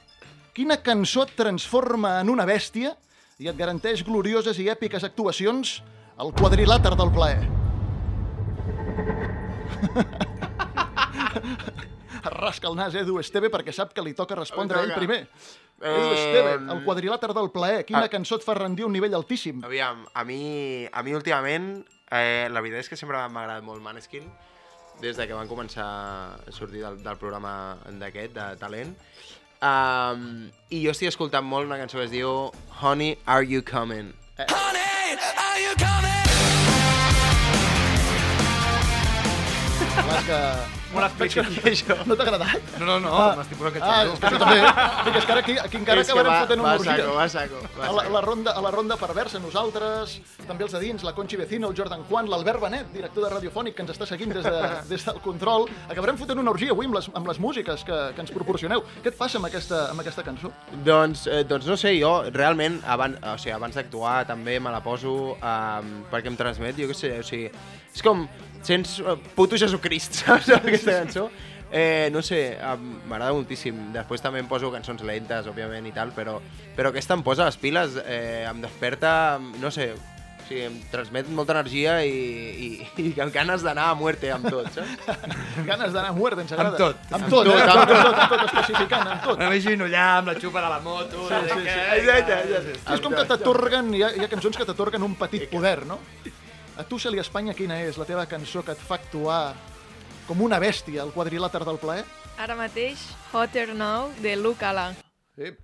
Quina cançó et transforma en una bèstia i et garanteix glorioses i èpiques actuacions al quadrilàter del plaer? Es rasca el nas Edu Esteve perquè sap que li toca respondre a ell primer. Edu Eh, Esteve, el quadrilàter del plaer. Quina ah. cançó et fa rendir a un nivell altíssim? Aviam, a mi, a mi últimament, eh, la veritat és que sempre m'ha agradat molt Maneskin, des de que van començar a sortir del, del programa d'aquest, de talent. Um, I jo estic escoltant molt una cançó que es diu Honey, Are You Coming? Clar, que... Explícit. No t'ha agradat? No, no, no, Ah. m'estic posant Ah, és aquest que jo també. És que ara aquí, aquí encara que acabarem fotent una va orgia. saco, va saco. Va A la, saco. la, ronda, a la ronda perversa, nosaltres, també els de dins, la Conchi Vecino, el Jordan Juan, l'Albert Benet, director de Radiofònic, que ens està seguint des, de, des del control. Acabarem fotent una orgia avui amb les, amb les músiques que, que ens proporcioneu. Què et passa amb aquesta, amb aquesta cançó? Doncs, eh, doncs no sé, jo realment abans, o sigui, abans d'actuar també me la poso um, perquè em transmet, jo què sé, o sigui, és com, sents uh, puto Jesucrist, saps, aquesta cançó? Eh, no sé, m'agrada moltíssim. Després també em poso cançons lentes, òbviament, i tal, però, però aquesta em posa les piles, eh, em desperta, no sé, o sigui, em transmet molta energia i, i, i ganes d'anar a muerte amb tot, saps? Ganes d'anar a muerte, ens agrada. Amb tot. Amb tot, eh? amb tot, amb tot, especificant, amb tot. Vegis allà amb la xupa de la moto. Sí, sí, sí. Exacte, exacte. És com que t'atorguen, hi, ha, hi ha cançons que t'atorguen un petit poder, no? A tu, Celia Espanya, quina és la teva cançó que et fa actuar com una bèstia al quadrilàter del plaer? Ara mateix, Hotter Now, de Luke Ala. Ep.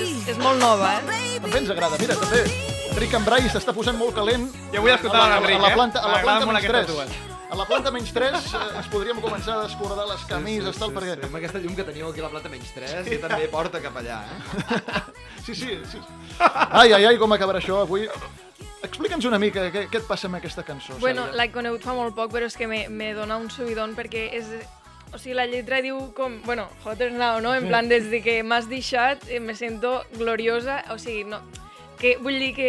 És, és molt nova, eh? També ens agrada, mira, també. Enric Cambrai s'està posant molt calent. Jo vull escoltar a la, l'Enric, a la eh? planta, a la M'agraden planta molt menys aquestes 3. dues. A la planta menys 3 eh, ens podríem començar a descordar les camises, tal, perquè... Amb aquesta llum que teniu aquí a la planta menys 3, sí, també porta cap allà, eh? Sí, sí, sí. Ai, ai, ai, com acabarà això avui. Explica'ns una mica què, què et passa amb aquesta cançó. Bueno, l'he conegut fa molt poc, però és que me, me dona un subidon perquè és... O sigui, la lletra diu com... Bueno, Hotter Now, no? En plan, des de que m'has deixat eh, me sento gloriosa. O sigui, no... Que vull dir que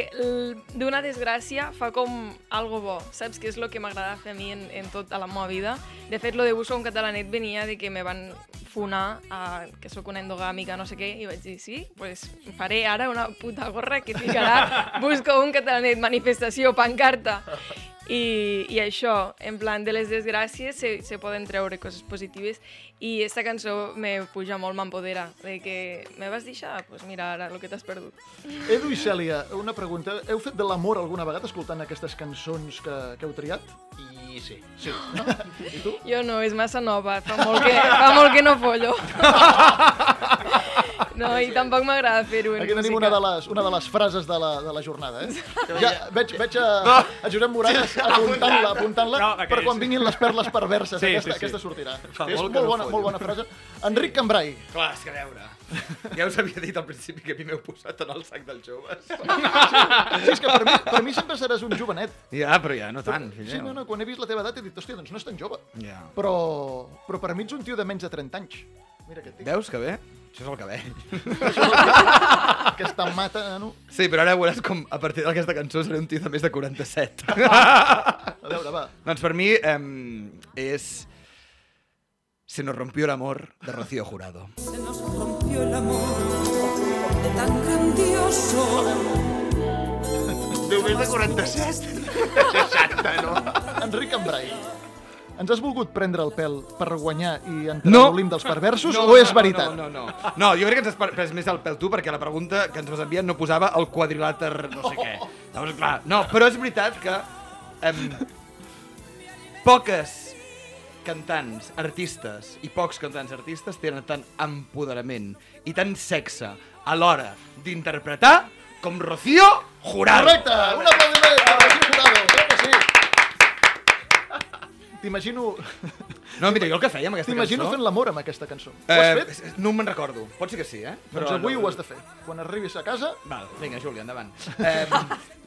d'una desgràcia fa com algo bo, saps? Que és el que m'agrada fer a mi en, en tota la meva vida. De fet, lo de Busco un catalanet venia de que me van funar a, que sóc una endogàmica, no sé què, i vaig dir, sí, pues faré ara una puta gorra que ficarà Busco un catalanet, manifestació, pancarta. I, I això, en plan, de les desgràcies se, se poden treure coses positives i aquesta cançó me puja molt, m'empodera, de que me vas deixar, doncs pues mira ara el que t'has perdut. Edu i Cèlia, una pregunta. Heu fet de l'amor alguna vegada escoltant aquestes cançons que, que heu triat? I sí. Sí. I tu? Jo no, és massa nova, fa molt que, fa molt que no follo. No, i tampoc m'agrada fer-ho en Aquí tenim música. una de, les, una de les frases de la, de la jornada, eh? Ja, veig, veig a, a Josep Moranes apuntant-la apuntant No, per quan vinguin les perles perverses. Sí, aquesta, sí, sí. aquesta sortirà. Fa és molt molt, no bona. Molt bona frase. Enric Cambrai, Clar, és que a veure... Ja us havia dit al principi que a mi m'heu posat en el sac dels joves. sí, és que per mi, per mi sempre seràs un jovenet. Ja, però ja no tant, fill Sí, no, no, quan he vist la teva edat he dit, hòstia, doncs no és tan jove. Ja. Però, però per mi ets un tio de menys de 30 anys. Mira què et dic. Veus que bé? Això és el cabell. Aquesta mata, no? Sí, però ara veuràs com a partir d'aquesta cançó seré un tio de més de 47. A veure, va. doncs per mi eh, és... Se nos rompió el amor de Rocío Jurado. Se nos rompió el amor de tan grandioso. Només de 47? 60, no? Enric Cambrai, ens has volgut prendre el pèl per guanyar i entrar No. a l'Olimp dels perversos o és veritat? No, no, no. No, jo crec que ens has pres més el pèl tu perquè la pregunta que ens vas enviar no posava el quadrilàter no sé què. Llavors, clar, no, però és veritat que em, poques cantants, artistes i pocs cantants artistes tenen tant empoderament i tant sexe a l'hora d'interpretar com Rocío Jurado. Correcte! Un aplaudiment per Rocío Jurado, crec que sí. T'imagino No, mira, jo el que feia amb aquesta t'imagino cançó... fent l'amor amb aquesta cançó. Ho has fet? Eh, no me'n recordo. Pot ser que sí, eh? Doncs avui ho has de fer. Quan arribis a casa, Val, vinga, Júlia, endavant. Eh,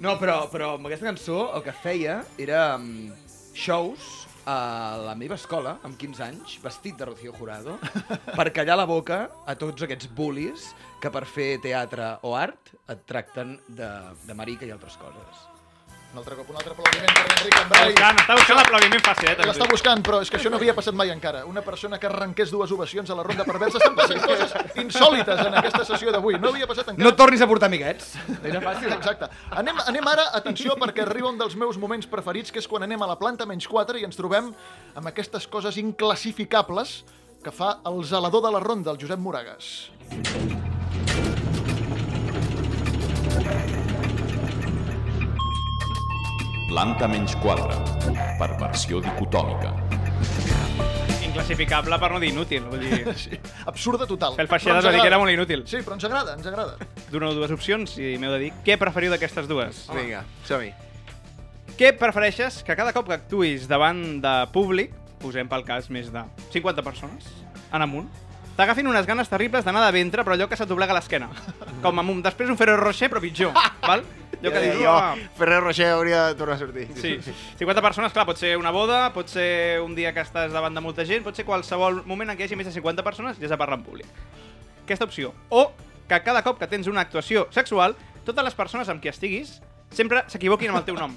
no, però, però amb aquesta cançó el que feia era um, shows a la meva escola, amb 15 anys, vestit de Rocío Jurado, per callar la boca a tots aquests bullies que per fer teatre o art et tracten de, de marica i altres coses. Un altre cop, un altre aplaudiment per Enric Està Cambrai. buscant, està buscant l'aplaudiment facilet. L'està buscant, però és que això no havia passat mai encara. Una persona que arrenqués dues ovacions a la ronda perversa. Estan passant coses insòlites en aquesta sessió d'avui. No havia passat encara. No tornis a portar amiguets. Era fàcil. Exacte. Anem, anem ara, atenció, perquè arriba un dels meus moments preferits, que és quan anem a la planta menys 4 i ens trobem amb aquestes coses inclassificables que fa el zelador de la ronda, el Josep Moragas. Planta menys 4. Perversió dicotòmica. Inclassificable per no dir inútil. Vull dir, Sí, absurda total. Fel Però Feixedes ens va dir que era molt inútil. Sí, però ens agrada, ens agrada. Doneu dues opcions i m'heu de dir què preferiu d'aquestes dues. Vinga, som-hi. Què prefereixes que cada cop que actuïs davant de públic, posem pel cas més de 50 persones, en amunt, t'agafin unes ganes terribles d'anar de ventre, però allò que se't doblega l'esquena. Com amb un, després un Ferrero Rocher, però pitjor, val? Allò que dius, jo, "Ah, Ferrer Rocher hauria de tornar a sortir. Sí, 50 persones, clar, pot ser una boda, pot ser un dia que estàs davant de molta gent, pot ser qualsevol moment en què hi hagi més de 50 persones i has de parlar en públic. Aquesta opció. O que cada cop que tens una actuació sexual, totes les persones amb qui estiguis sempre s'equivoquin amb el teu nom.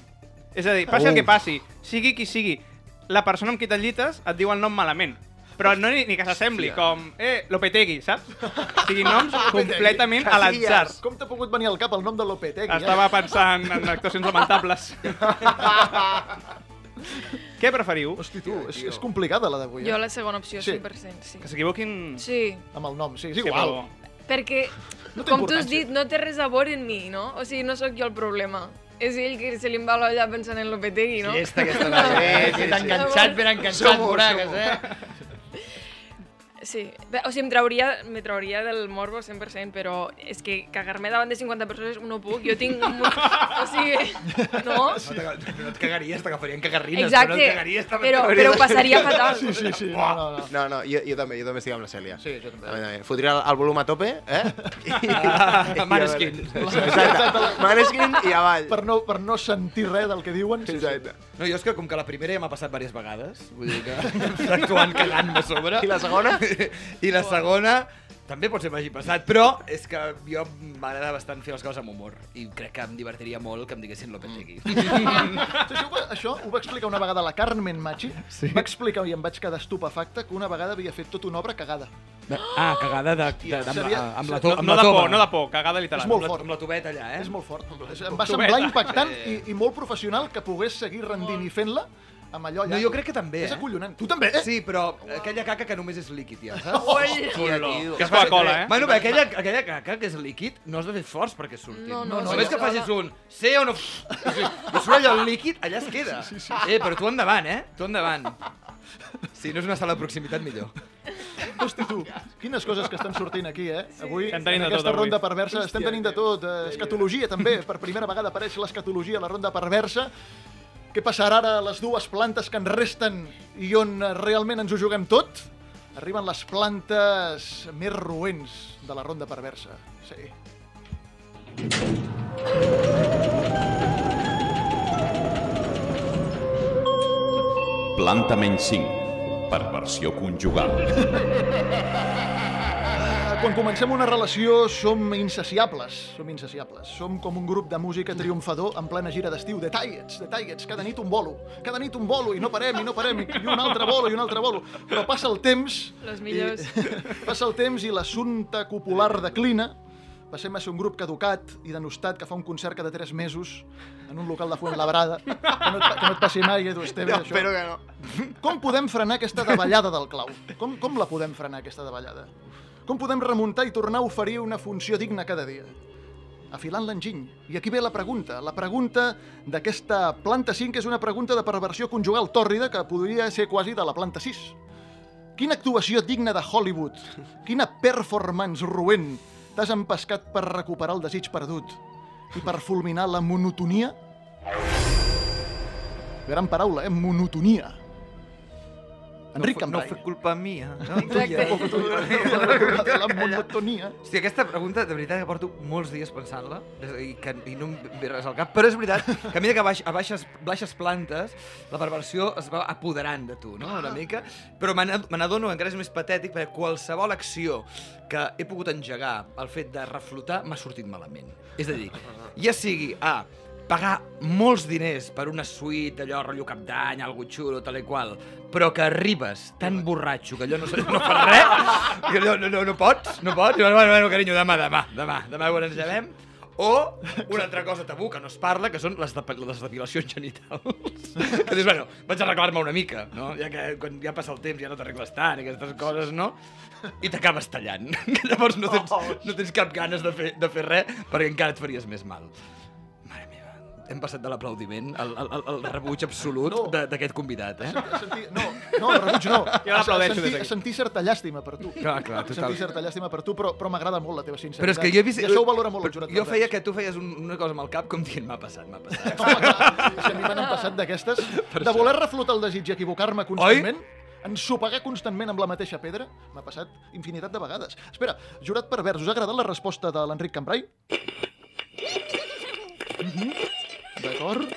És a dir, passi el que passi, sigui qui sigui, la persona amb qui t'enllites et diu el nom malament. Però no ni, ni que s'assembli, com, eh, Lopetegui, saps? O sigui, noms completament a l'atzar. Com t'ha pogut venir al cap el nom de Lopetegui? Estava pensant en actuacions lamentables. Què preferiu? Hosti, tu, és, és complicada la d'avui, Jo eh? la segona opció, Sí. 100%, sí. Que s'equivoquin... Sí, Amb el nom, sí, és Sí, igual. però- perquè, No com tu has dit, no té res a veure en mi, no? O sigui, no sóc jo el problema. És ell que se li va l'olla pensant en Lopetegui, no? Llesta aquesta noia. Eh, sí, ben enganxat, ben enganxat, Moragas, eh? Sí, Bé, o sigui, em trauria, me trauria del morbo 100%, però és que cagar-me davant de 50 persones no puc, jo tinc... Un... o sigui, no? No, te- no et cagaries, t'agafarien cagarrines, Exacte, però no et cagaries. però, però ho passaria fatal. Sí, sí, sí. No, no, no. No, no, jo, jo també, jo també estic amb la Cèlia. Sí, jo també. També, també. Fotria el, el volum a tope, eh? Ah, Maneskin. Exacte. Maneskin i avall. Per no, per no sentir res del que diuen. Sí, sí. Exacte. No, jo és que com que la primera ja m'ha passat diverses vegades, vull dir que actuant cagant-me a sobre. I la segona? I la segona també pot ser que m'hagi passat, però és que jo m'agrada bastant fer les coses amb humor i crec que em divertiria molt que em diguessin Lopetegui. Mm. Això, ho això ho va explicar una vegada la Carmen Machi. Sí. Va explicar, i em vaig quedar estupefacte, que una vegada havia fet tota una obra cagada. Ah, cagada de, de, de, amb, Seria- amb la, No, to, amb no la de por, no de por, cagada literal. És molt amb, la, fort. amb la tubeta allà, eh? És molt fort. Em va semblar impactant i, i molt professional que pogués seguir rendint i fent-la amb allò allà. No, jo crec que també, És eh? acollonant. Tu també, eh? Sí, però aquella caca que només és líquid, ja, saps? Ui. Que és Coca-Cola, eh? Bueno, però aquella, aquella caca que és líquid no has de fer forç perquè surti. No, no, no, Només no. que facis un sí o no... I surt allò el líquid, allà es queda. Sí, sí, sí. Eh, però tu endavant, eh? Tu endavant. Si no és una sala de proximitat, millor. Hosti, tu, quines coses que estan sortint aquí, eh? Avui, Estem tenint en de tot, aquesta avui. ronda perversa, estem tenint de tot. Eh, escatologia, també. Per primera vegada apareix l'escatologia a la ronda perversa. Què passarà ara a les dues plantes que ens resten i on realment ens ho juguem tot? Arriben les plantes més roents de la ronda perversa. Sí. Planta menys 5. Perversió conjugal. Quan comencem una relació som insaciables, som insaciables. Som com un grup de música triomfador en plena gira d'estiu. De Tiets, de Tiets, cada nit un bolo. Cada nit un bolo i no parem, i no parem, i un altre bolo, i un altre bolo. Però passa el temps... Los millors. I, passa el temps i l'assumpte popular declina. Passem a ser un grup caducat i denostat que fa un concert cada 3 mesos en un local de Fuentlabrada. Que no et, que no et passi mai, Edu Esteve, No, això. espero que no. Com podem frenar aquesta davallada del clau? Com, com la podem frenar, aquesta davallada? Com podem remuntar i tornar a oferir una funció digna cada dia? Afilant l'enginy. I aquí ve la pregunta. La pregunta d'aquesta planta 5 és una pregunta de perversió conjugal tòrrida que podria ser quasi de la planta 6. Quina actuació digna de Hollywood, quina performance roent t'has empescat per recuperar el desig perdut i per fulminar la monotonia? Gran paraula, eh? Monotonia. Enric no, fu- no Cambrai. fue culpa mía. No? Exacte. de la monotonia. Hòstia, aquesta pregunta, de veritat, que porto molts dies pensant-la i, que, i no em ve res al cap, però és veritat que a mesura que baix, a baixes, baixes plantes la perversió es va apoderant de tu, no?, una mica, però me n'ad- me n'adono encara és més patètic perquè qualsevol acció que he pogut engegar el fet de reflotar m'ha sortit malament. És a dir, ja sigui a pagar molts diners per una suite, allò, rotllo cap d'any, algo xulo, tal i qual, però que arribes tan borratxo que allò no, no fa res, que allò no, no, no pots, no pots, i bueno, bueno, bueno, carinyo, demà, demà, demà, demà ho engegem, o una altra cosa tabú que no es parla, que són les, de, les depilacions genitals. que dius, bueno, vaig arreglar-me una mica, no? Ja que quan ja passa el temps ja no t'arregles tant, aquestes coses, no? I t'acabes tallant. Que llavors no tens, no tens cap ganes de fer, de fer res perquè encara et faries més mal. Hem passat de l'aplaudiment al, al, al, rebuig absolut No. de- d'aquest convidat, eh? A sentir, no, no, rebuig no. Jo l'aplaudeixo des d'aquí. Sentir certa llàstima per tu. Clar, clar, total. Sentir certa llàstima per tu, però, però m'agrada molt la teva sinceritat. Però és que jo he vist... I això ho valora molt el jurat. Jo feia que tu feies un, una cosa amb el cap com dient m'ha passat, m'ha passat. Home, clar, que a mi m'han passat d'aquestes. De voler reflotar el desig i equivocar-me constantment, ensopegar constantment amb la mateixa pedra, m'ha passat infinitat de vegades. Espera, jurat pervers, us ha agradat la resposta de l'Enric Cambrai? Mhm. D'acord.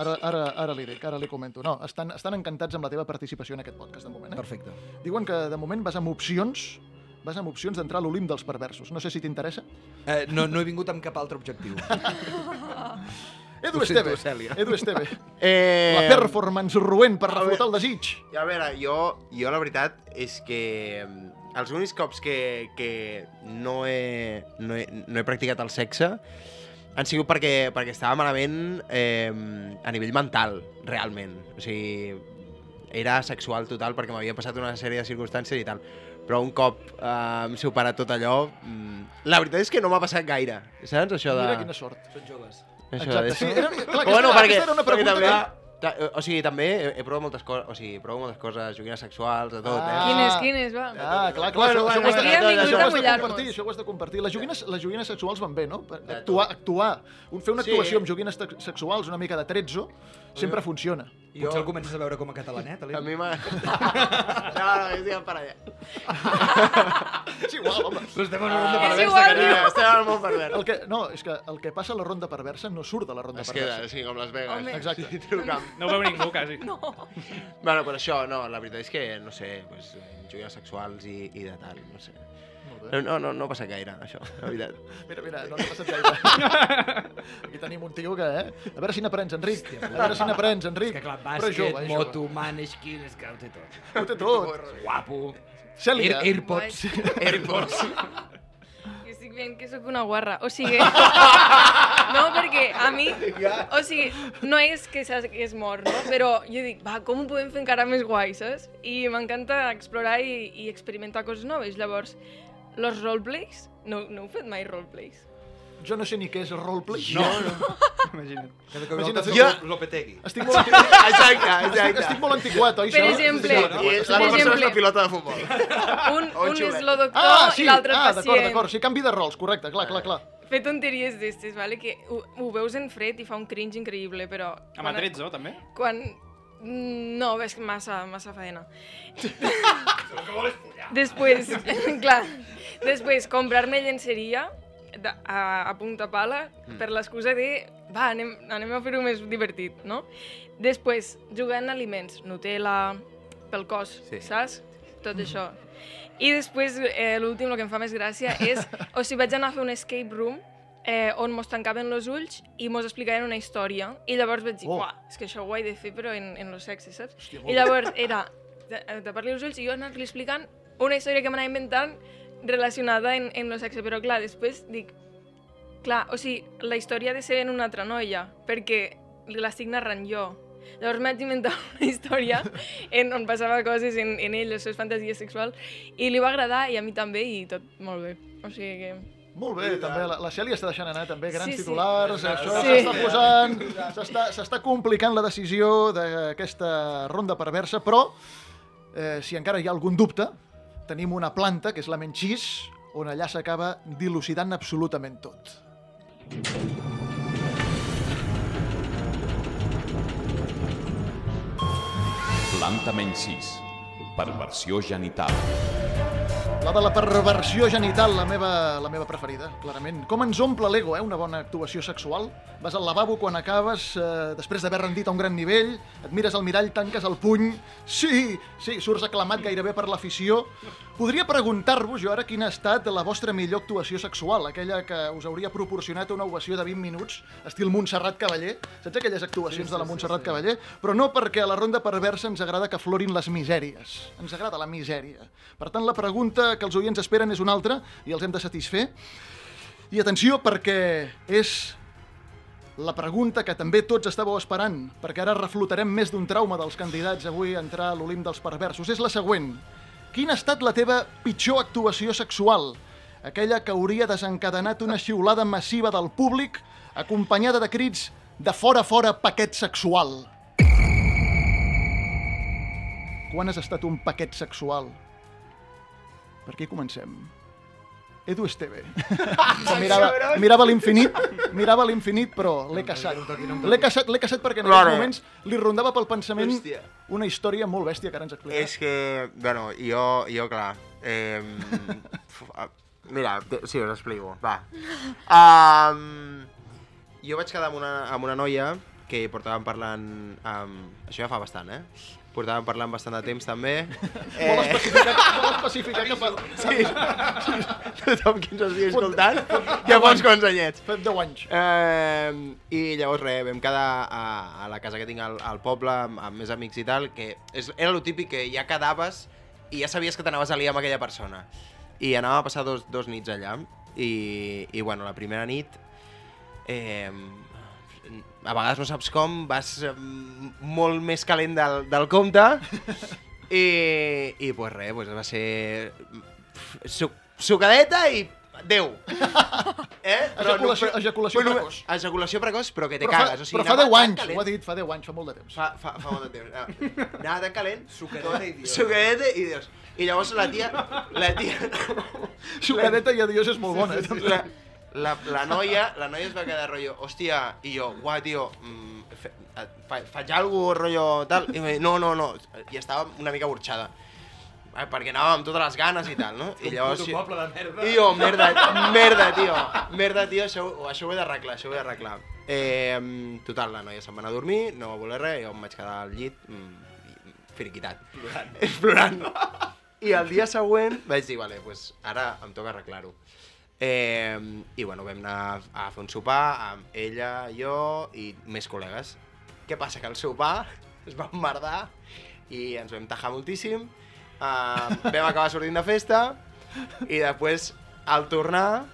Ara, ara, ara li dic, ara li comento. No, estan, estan encantats amb la teva participació en aquest podcast, de moment. Eh? Perfecte. Diuen que de moment vas amb opcions vas amb opcions d'entrar a l'Olimp dels perversos. No sé si t'interessa. Eh, no, no he vingut amb cap altre objectiu. Edu Esteve. Cèlia. Edu Esteve. Eh, La performance roent per reflotar el desig. A veure, jo, jo la veritat és que mm, els únics cops que, que no, he, no, he, no he practicat el sexe han sigut perquè, perquè estava malament eh, a nivell mental, realment. O sigui, era sexual total perquè m'havia passat una sèrie de circumstàncies i tal. Però un cop eh, hem superat tot allò, mm, la veritat és que no m'ha passat gaire, saps? Això de... Mira quina sort. Són joves. Això Exacte, de... sí, era, clar, Però bueno, aquesta, perquè, aquesta era una perquè pregunta també... que... Ta, o sigui, també he, he provat moltes coses, o sigui, provo moltes coses, joguines sexuals, de tot, Ah. eh? Quines, quines, va? Ah, clar, clar, Bueno, això, això, bueno, hem vingut això ho has de compartir, això ho has de compartir. Les joguines, les joguines sexuals van bé, no? Actuar, actuar, un, fer una Sí. actuació amb joguines sexuals, una mica de trezzo, sempre funciona. Jo... Potser el comences a veure com a catalanet, A Ali? mi m'ha... no, no, estic per allà. És igual, home. Però estem en una ronda És perversa, igual, carinyo. Ja, estem al món pervers. El que, no, és que el que passa a la ronda perversa no surt de la ronda Es queda, perversa. sí, com Las Vegas. Home. Exacte. Trucant. No ho veu ningú, quasi. No. Bueno, però això, no, la veritat és que, no sé, pues, joguines sexuals i, i de tal, no sé. Bé. No, no, no, no passa gaire, això, la veritat. Mira, mira, no n'ha passat gaire. Aquí tenim un tio que, eh? A veure si n'aprens, Enric. A veure si n'aprens, És Enric. que clar, Però bàsquet, jove, és moto, maneskin, és que ho té tot. Ho té tot. Guapo. Cèlia. Air, Airpods. Airpods. Jo estic veient que sóc una guarra. O sigui... No, perquè a mi... O sigui, no és que s'hagués mort, no? Però jo dic, va, com ho podem fer encara més guai, saps? I m'encanta explorar i, i experimentar coses noves. Llavors, los roleplays? No, no heu fet mai roleplays? Jo no sé ni què és roleplay. No, no. Imagina't. Cada cop Imagina't, jo... Lopetegui. Estic molt, antiquat, Exacte, estic, exacte. estic molt antiquat, oi? Per exemple, Sí, I no? la Per persona és la pilota de futbol. Un, O un és lo doctor Ah, sí, i l'altre ah, el d'acord, pacient. d'acord. Sí, canvi de rols, correcte, clar, clar, clar. Fer tonteries d'estes, vale? que ho, ho veus en fred i fa un cringe increïble, però... Amb el 13, també? Quan... Mm, No, és que massa, massa faena. Després, clar, després comprar-me llenceria de, a, a punta pala per l'excusa de va, anem, anem a fer-ho més divertit, no? Després, jugar en aliments, Nutella, pel cos, Sí. saps? Tot això. I després, eh, l'últim, el que em fa més gràcia és... O sigui, vaig anar a fer un escape room eh, on mos tancaven els ulls i mos explicaven una història. I llavors vaig dir, Oh. oh. és que això ho he de fer, però en, en los sexes, saps? Hòstia, I llavors era de- tapar-li els ulls i jo anar-li explicant una història que m'anava inventant relacionada en, en lo sexe. Però clar, després dic, clar, o sigui, la història ha de ser en una altra noia, perquè l'estic narrant jo. Llavors m'haig inventar una història en on passava coses en, en ell, les seves fantasies sexuals, i li va agradar, i a mi també, i tot molt bé. O sigui que... Molt bé, també. La, la Cèlia està deixant anar també grans Sí, sí. titulars, això Sí. s'està posant, s'està- s'està complicant la decisió d'aquesta ronda perversa, però eh, si encara hi ha algun dubte, tenim una planta, que és la Menchís, on allà s'acaba dilucidant absolutament tot. Planta menys 6. perversió genital. La de la perversió genital, la meva, la meva preferida, clarament. Com ens omple l'ego, eh, una bona actuació sexual? Vas al lavabo quan acabes, eh, després d'haver rendit a un gran nivell, et mires al mirall, tanques el puny... Sí, sí, surts aclamat gairebé per l'afició. Podria preguntar-vos jo ara quina ha estat la vostra millor actuació sexual, aquella que us hauria proporcionat una ovació de 20 minuts, estil Montserrat Cavaller. Saps aquelles actuacions de la Montserrat Cavaller? Però no perquè a la ronda perversa ens agrada que florin les misèries. Ens agrada la misèria. Per tant, la pregunta que els oients esperen és una altra i els hem de satisfer. I atenció, perquè és la pregunta que també tots estàveu esperant, perquè ara reflotarem més d'un trauma dels candidats avui a entrar a l'Olimp dels perversos. És la següent. Quina ha estat la teva pitjor actuació sexual? Aquella que hauria desencadenat una xiulada massiva del públic acompanyada de crits de fora, fora, paquet sexual. Quan has estat un paquet sexual? Per aquí comencem. Edu Esteve. mirava, mirava l'infinit, mirava l'infinit, però l'he caçat. L'he caçat, l'he caçat perquè en aquests moments li rondava pel pensament Hòstia. una història molt bèstia que ara ens explicarà. És que, bueno, jo, jo clar, eh, mira, sí, us explico, va. Um, jo vaig quedar amb una, amb una noia que portàvem parlant, um, això ja fa bastant, eh? Portàvem parlant bastant de temps també. Eh, Molt especificat, molt especificat que fa, sí, tothom qui ens estigui escoltant, ja quants anyets. fa 10 anys. Eh, I llavors res, vam quedar a, a la casa que tinc al, al poble amb, amb més amics i tal, que és, era lo típic que ja quedaves i ja sabies que t'anaves a liar amb aquella persona. I anàvem a passar dos, dos nits allà. I, I bueno, la primera nit... Eh, a vegades no saps com, vas eh, molt més calent del, del compte i, i pues res, pues va ser su, sucadeta i adeu. Eh? Ejaculació- ejaculació bueno, precoç. Ejaculació precoç, però que te Però fa, cagues. O sigui, però fa anava 10 tan anys, calent. ho ha dit, fa 10 anys, fa molt de temps. Fa, fa, fa molt de temps. Anava, anava tan calent. Sucadeta i Dios. Sucadeta i Dios. I llavors la tia... La tia... Sucadeta i adiós és molt bona. eh. La, la, la noia, la noia es va quedar rotllo, hòstia, i jo, guau, tio, mm, fe, fa, faig alguna rotllo tal, i me, no, no, no, i estava una mica burxada, eh, perquè anàvem amb totes les ganes i tal, no? I llavors... puto poble de merda. I jo, merda, merda, tio, merda, tio, això, això ho he d'arreglar, això ho he d'arreglar. Eh, total, la noia se'n va anar a dormir, no va voler res, jo em vaig quedar al llit, mm, finiquitat. Plorant. Plorant. I el dia següent vaig dir, vale, pues ara em toca arreglar-ho. Eh, I bueno, vam anar a fer un sopar amb ella, jo i més col·legues. Què passa? Que el sopar es va emmerdar i ens vam tajar moltíssim. Uh, vam acabar sortint de festa i després, al tornar,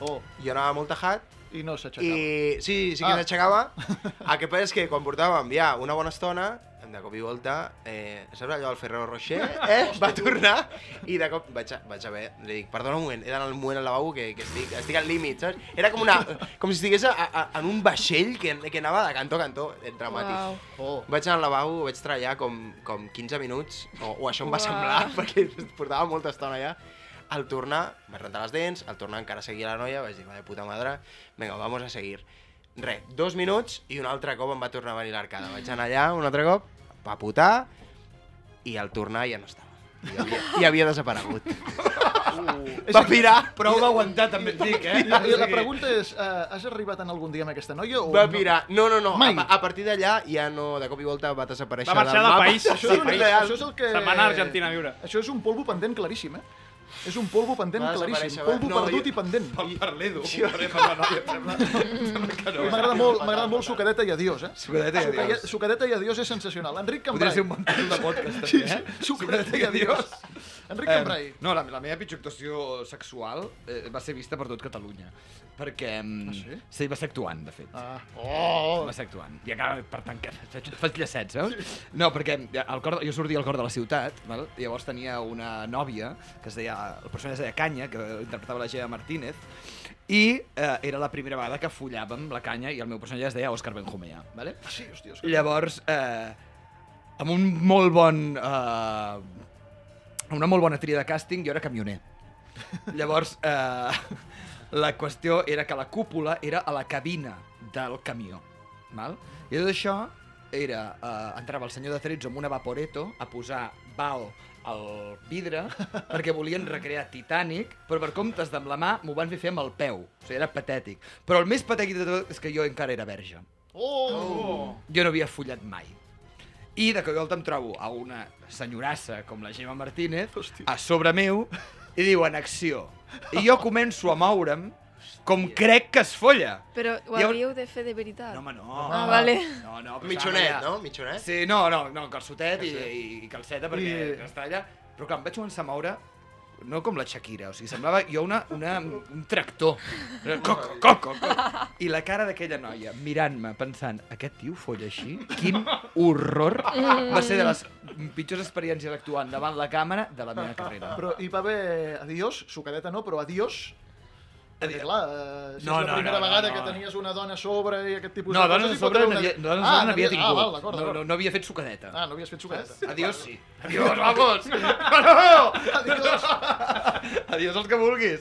Oh, jo anava molt tajat i no s'aixecava. i sí, sí que ah. s'aixecava. El que passa és que quan portàvem ja una bona estona, de cop i volta, eh, saps allò del Ferrero Rocher? Eh? Va tornar i de cop vaig, a, vaig haver, li dic, perdona un moment, he d'anar al moment al lavabo que, que estic, estic al límit, saps? Era com, una, com si estigués a, a, en un vaixell que, que anava de cantó a cantó, eh, dramàtic. Uau. Oh. Vaig anar al lavabo, vaig treballar com, com 15 minuts, o, o això em va Uau. semblar, perquè portava molta estona allà. Al tornar, vaig rentar les dents, al tornar encara seguia la noia, vaig dir, va de puta madre, vinga, vamos a seguir. Re, dos minuts i un altre cop em va tornar a venir l'arcada. Vaig anar allà un altre cop, va putar, i al tornar ja no estava. I havia, i havia desaparegut. Va pirar, Prou d'aguantar, també et dic, eh? I la pregunta és, uh, has arribat en algun dia amb aquesta noia o va no? pirar. No, no, no, Mai. a, a partir d'allà ja no, de cop i volta va desaparèixer Va marxar del de mapa. país. Això és, un, país. això és el que... Se'n va anar a Argentina a viure. Això és un polvo pendent claríssim, eh? És un polvo pendent Va claríssim. Polvo. No, perdut jo- i pendent. Sembla que no. M'agrada molt, m'agrada molt sucadeta i adiós, eh? Sucadeta i Sucadeta- adiós. Sucadeta i adiós és sensacional. Enric Podria Cambrai. ser un bon títol de podcast, Sí, també, sí. eh? Sucadeta i adiós. Enric Cambrai. Eh, no, la, la meva pitjor actuació sexual eh, va ser vista per tot Catalunya. Perquè... Ah, sí? Sí, va ser actuant, de fet. Ah. Oh! Va ser actuant. I acaba, per tant, que faig, faig llacets, veus? No, perquè el cor, jo sortia al cor de la ciutat, val? i llavors tenia una nòvia, que es deia, el personatge es deia Canya, que interpretava la Gea Martínez, i eh, era la primera vegada que follàvem la canya i el meu personatge es deia Òscar Benjumea. Vale? Ah, sí, hòstia. que- Llavors, eh, amb un molt bon... Eh, una molt bona tria de càsting, jo era camioner. Llavors, eh, la qüestió era que la cúpula era a la cabina del camió. Val? I tot això era... Eh, entrava el senyor de Trezzo amb una vaporeto a posar Bao el vidre perquè volien recrear Titanic, però per comptes d'amb la mà m'ho van fer fer amb el peu. O sigui, era patètic. Però el més patètic de tot és que jo encara era verge. Oh! Jo no havia follat mai. I de cop i volta em trobo a una senyorassa com la Gemma Martínez Hòstia. a sobre meu i diu en acció. I jo començo a moure'm com crec que es folla. Però ho I havíeu de fer de veritat. No, home, no. Ah, vale. No, no, però Mitjonet, allà. no? Mitjonet? Sí, no, no, no, calçotet i, i, i calceta perquè I- està allà. Però clar, em vaig començar a moure no com la Shakira, o sigui, semblava jo una, una, un tractor. Coco, coco, coco. I la cara d'aquella noia mirant-me, pensant, aquest tio folla així? Quin horror! Va ser de les pitjors experiències actuant davant la càmera de la meva carrera. Però hi va haver adiós, sucadeta no, però adiós. Perquè, clar, eh, si No, és la no, primera no, no, vegada no. que tenies una dona a sobre i aquest tipus No, de dones coses... a hi pot sobre haver no una- havia, dones a Ah, no havia Ah, tingut. val, d'acord, no, d'acord. no, no havia fet sucadeta. Ah, no havies fet sucadeta. Adiós, sí. Adiós, vamos! No! Adiós. Adiós els que vulguis.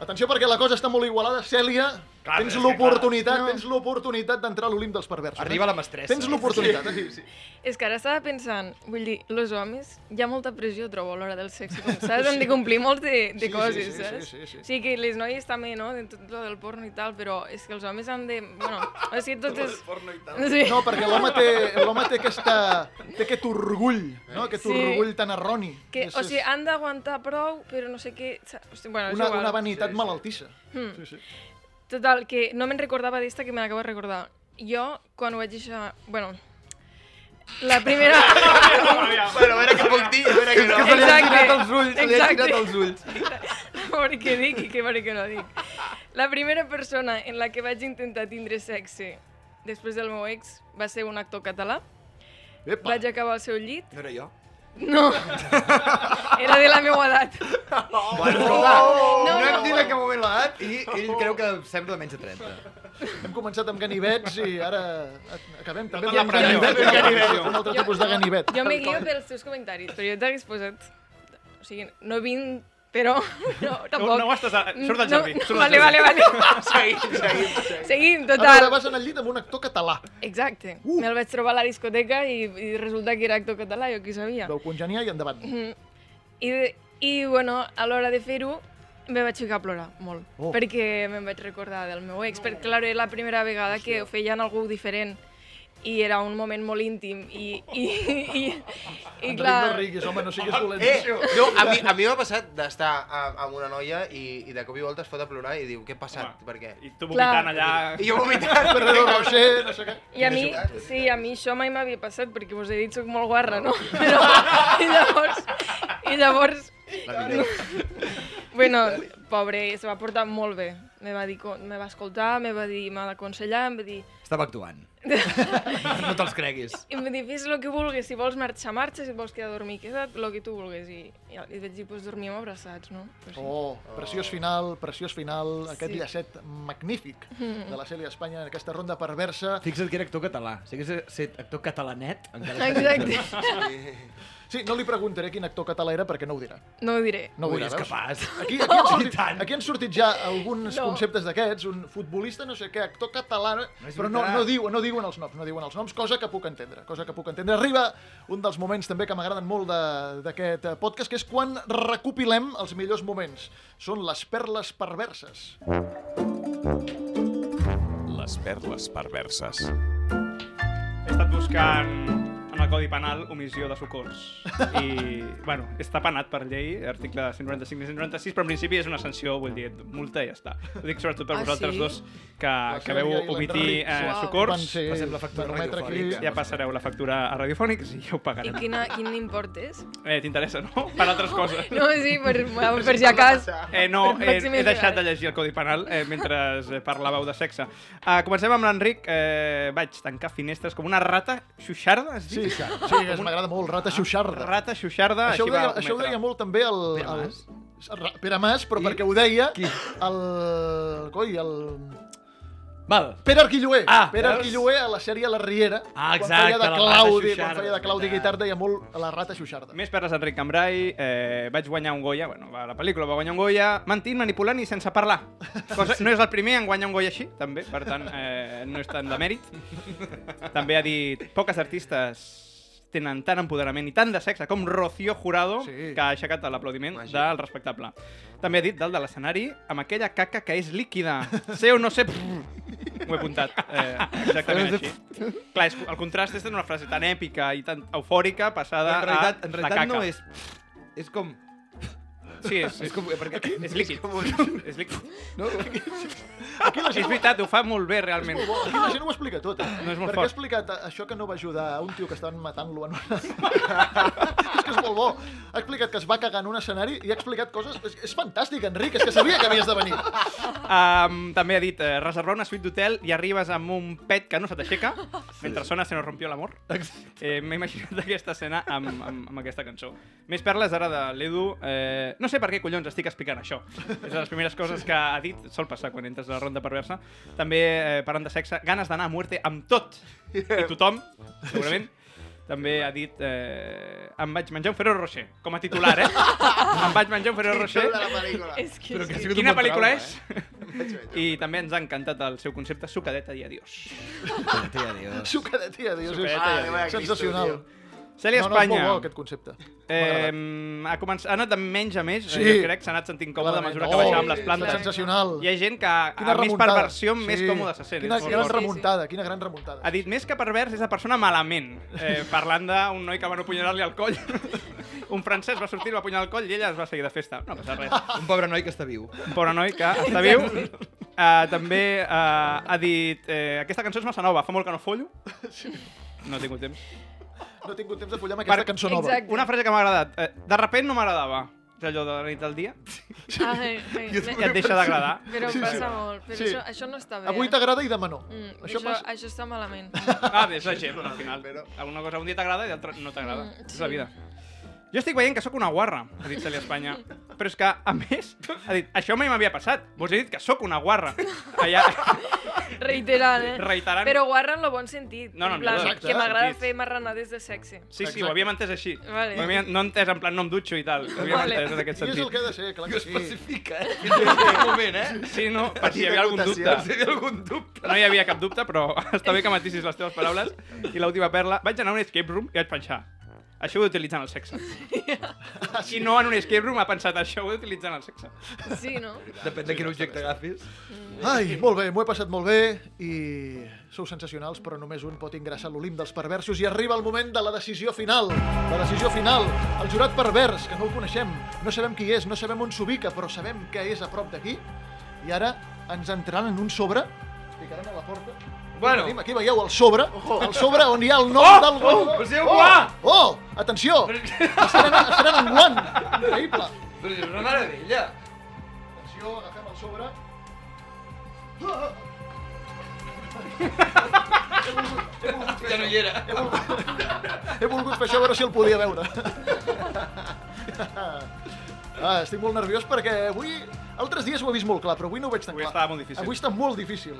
Atenció perquè la cosa està molt igualada. Cèlia, Clar, tens l'oportunitat, clar. tens l'oportunitat d'entrar a l'Olimp dels perversos. Arriba eh? la mestressa. Tens l'oportunitat, eh? sí, sí. És que ara estava pensant, vull dir, els homes, hi ha molta pressió, trobo, a l'hora del sexe, com saps? Hem de complir molt de, de Sí, sí, coses, sí, sí, saps? sí, sí. O sigui que les noies també, no?, de tot lo del porno i tal, però és que els homes han de... Bueno, és que tot és... Sí. No, perquè l'home té, l'home té, aquesta, té aquest orgull, no? aquest Sí. orgull tan erroni. Que, És- o sigui, han d'aguantar prou, però no sé què... O sigui, bueno, és una, igual. una vanitat malaltissa. Mm. Sí, sí. Total, que no me'n recordava d'esta que me l'acabo de recordar. Jo, quan ho vaig deixar... Bueno, la primera... Bueno, a veure què puc dir, a veure què no. Que se li han Exacte, girat els ulls, se li han girat els ulls. a veure què dic i què veure què no dic. La primera persona en la que vaig intentar tindre sexe després del meu ex va ser un actor català. Epa. Vaig acabar al seu llit. No era jo? No. Era de la meva edat. Bueno, escolta, No, no, hem no. dit en cap moment l'edat i ell creu que sembla de menys de 30. Hem començat amb ganivets i ara acabem també Tota la amb ganivet. Ganivet. Un altre tipus de ganivet. Jo me guio pels teus comentaris, però jo t'hagués posat... O sigui, no 20, però no, No, tampoc. no ho estàs... A... Surt del No, jardí. no, surt vale, vale, vale. Seguim, seguim, seguim. Seguim, total. vas anar al llit amb un actor català. Exacte. Uh. Me'l vaig trobar a la discoteca i, i resulta que era actor català, jo qui sabia. Vau congeniar i endavant. I, I, bueno, a l'hora de fer-ho, me vaig ficar a plorar, molt. Oh. Perquè me'n vaig recordar del meu ex, perquè, clar, era la primera vegada que ho feia en algú diferent i era un moment molt íntim i, i, i, i Enric, no clar... riguis, home, no siguis dolent. Eh, no, a mi, a mi m'ha passat d'estar a- amb una noia i, i de cop i volta es fot a plorar i diu, què ha passat? Home. Per què? I tu Clar. vomitant allà... I jo vomitant. Ferrero Rocher, no sé què. I a mi, sí, a mi això mai m'havia passat, perquè vos he dit, soc molt guarra, no? Però, i llavors, i llavors, La diré. bueno, pobre, se va portar molt bé. Me va, dir, me va escoltar, me va dir, m'ha d'aconsellar, em va dir, Estava actuant. No te'ls creguis. i em va dir, fes el que vulguis, si vols marxar, marxa, si vols quedar a dormir, queda't, el que tu vulguis. I, i, i vaig dir, doncs dormíem abraçats, no? Pues sí. Oh, preciós final, preciós final, aquest Sí. llacet magnífic de la Cèlia Espanya en aquesta ronda perversa. Fixa't que era actor català. Si hagués estat actor catalanet, encara Exacte. Sí, no li preguntaré quin actor català era perquè no ho dirà. No ho diré. No ho Ui, dirà, és veus? capaç. Aquí, aquí, han sortit, tant. aquí han sortit ja alguns No. conceptes d'aquests, un futbolista, no sé què, actor català, no, però no, no, diu, no diuen els noms, no diuen els noms, cosa que puc entendre, cosa que puc entendre. Arriba un dels moments també que m'agraden molt de- d'aquest podcast, que és quan recopilem els millors moments. Són les perles perverses. Les perles perverses. He estat buscant el Codi Penal omissió de socors. I, bueno, està penat per llei, article 195 i 196, però en principi és una sanció, vull dir, multa i ja està. Ho dic sobretot per Ah, vosaltres sí? dos que, que veu i omitir eh, socors. Van ser, Passem la factura radiofònica. Ja passareu la factura a Radiofònics i ja ho I pagarem. quina, quin import és? Eh, T'interessa, no? Per altres coses. No, sí, per, per si a cas. Eh, no, Per eh, he deixat de llegir el Codi Penal eh, mentre eh, parlàveu de sexe. Uh, comencem amb l'Enric. Eh, vaig tancar finestres com una rata xuixarda, es Sí, diu? sí, sí que m'agrada molt, rata xuixarda. Rata xuixarda, Això ho, deia, això ho deia molt també el... Pere Mas? el Pere Mas, però Qui? perquè ho deia Qui? el... Coi, el... Val. Pere Arquilloé. Ah, Pere veus? Arquilloé a la sèrie La Riera. Ah, quan exacte, feia de Claudi, quan feia de Claudi. Guitart deia molt la rata xuixarda. Més perles d'Enric Cambrai, eh, vaig guanyar un Goya, bueno, va, la pel·lícula va guanyar un Goya, mentint, manipulant i sense parlar. Cosa, no és el primer en guanyar un Goya així, també, per tant, eh, no és tant de mèrit. També ha dit, poques artistes tenen tant empoderament i tant de sexe com Rocío Jurado, Sí. que ha aixecat l'aplaudiment del respectable. També ha dit dalt de l'escenari amb aquella caca que és líquida. Sé o no sé... Ho he apuntat. Eh, exactament així. Clar, és, el contrast és una frase tan èpica i tan eufòrica passada en realitat, a en la realitat caca. no és... És com... Sí, és, És és, com... Perquè... és líquid. És líquid. No? Aquí la És gent, veritat, ho fa molt bé, realment. molt bo. Aquí la gent ho explica tot. Eh? No és molt Perquè ha fort. explicat eh, això que no va ajudar a un tio que estaven matant-lo en una... és que és molt bo. Ha explicat que es va cagar en un escenari i ha explicat coses... És, és fantàstic, Enric, és que sabia que havies de venir. Um, també ha dit, eh, reservar una suite d'hotel i arribes amb un pet que no se t'aixeca mentre sona Se nos rompió l'amor. Eh, M'he imaginat aquesta escena amb, amb, amb aquesta cançó. Més perles ara de l'Edu. Eh, no sé per què collons estic explicant això. És de les primeres coses que ha dit. Sol passar quan entres a la ronda perversa. També, eh, parlant de sexe, ganes d'anar a muerte amb tot i tothom, segurament. També ha dit eh, em vaig menjar un Ferrero Rocher, com a titular, eh? em vaig menjar un Ferrero Rocher. de la pel·lícula. És que Però que ha sí. sigut un Quina bon pel·lícula trauma, és? I també ens ha encantat el seu concepte sucadeta i adiós. Tia, Dios. Sucadet i adiós. És Sucadet i adiós. Ah, sensacional. Cèlia no, no, és Espanya. molt bo aquest concepte. Eh, ha, començat, ha anat de menys a més, Sí. sí. jo crec, s'ha anat sentint còmode a mesura que Oh, baixàvem les és plantes. Sensacional. Hi ha gent que a, Quina a més remuntada. perversió, més còmode se sent. Quina gran remuntada, quina gran remuntada. Ha dit, més que pervers, és la persona malament. Eh, parlant d'un noi que van apunyalar-li al coll. un francès va sortir, va apunyalar al coll i ella es va seguir de festa. No passa res. Un pobre noi que està viu. Un pobre noi que està viu. Uh, també uh, ha dit... Eh, aquesta cançó és massa nova, fa molt que no follo. No he tingut temps. No he tingut temps de follar amb aquesta Per- cançó nova. Exacte. Una frase que m'ha agradat. Eh, de repent no m'agradava. És allò de la nit del dia. Ai, ai, I et deixa d'agradar. Però Sí, sí. passa molt. Però Sí. això, això no està bé. Avui t'agrada i demà no. Mm, Això això, passa. això està malament. Ah, és la gent, al final. Però... Alguna cosa un dia t'agrada i l'altra no t'agrada. Mm, És sí. la vida. Jo estic veient que sóc una guarra, ha dit Celia Espanya. Però és que, a més, ha dit, això mai m'havia passat. Vos he dit que sóc una guarra. Allà, Reiterant, eh? reiterant... Però guarra en el bon sentit. No, no, en plan, exacte. que m'agrada Sentit. fer marranades de sexe. Sí, sí, ho havíem entès així. Vale. Ho havíem, no entès en plan no em dutxo i tal. Ho havíem Vale. entès en aquest I és el sentit. que ha de ser, clar que sí. Especifica, eh? Fins en moment, eh? Sí, no, per si hi havia algun dubte. Si hi havia algun dubte. No hi havia cap dubte, però està bé que matissis les teves paraules. I l'última perla, vaig anar a un escape room i vaig pensar, això ho he d'utilitzar en el sexe. I no en un escape room ha pensat, això ho he d'utilitzar en el sexe. Sí, no? Depèn de quin objecte agafis. Ai, molt bé, m'ho he passat molt bé i sou sensacionals, però només un pot ingressar a l'Olimp dels perversos i arriba el moment de la decisió final. La decisió final, el jurat pervers, que no el coneixem, no sabem qui és, no sabem on s'ubica, però sabem que és a prop d'aquí. I ara ens entraran en un sobre, picaran a la porta. Bueno. Tenim, aquí veieu el sobre, el sobre on hi ha el nom Oh, del oh, guanyador. però si hi ha un guant! Oh, atenció! Estaran, estaran en guant! Increïble! Però és una meravella. Atenció, agafem el sobre. Ja no hi era. He volgut fer això a veure si el podia veure. Ah, estic molt nerviós perquè avui... Altres dies ho he vist molt clar, però avui no ho veig tan Avui clar. estava molt difícil. Avui està molt difícil.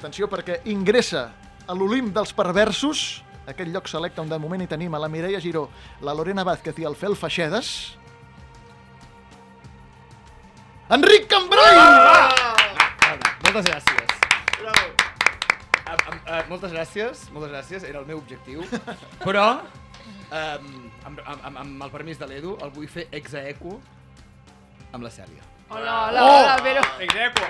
Atenció, perquè ingressa a l'Olimp dels perversos, aquest lloc selecte on de moment hi tenim a la Mireia Giró, la Lorena Vázquez i el Fel Feixedes. Enric Cambrai! Moltes gràcies. Bravo. Am, uh, moltes gràcies, moltes gràcies, era el meu objectiu. Però, um, amb, amb, amb, el permís de l'Edu, el vull fer ex aequo amb la Cèlia. Hola, hola, Oh! hola, però... Execo.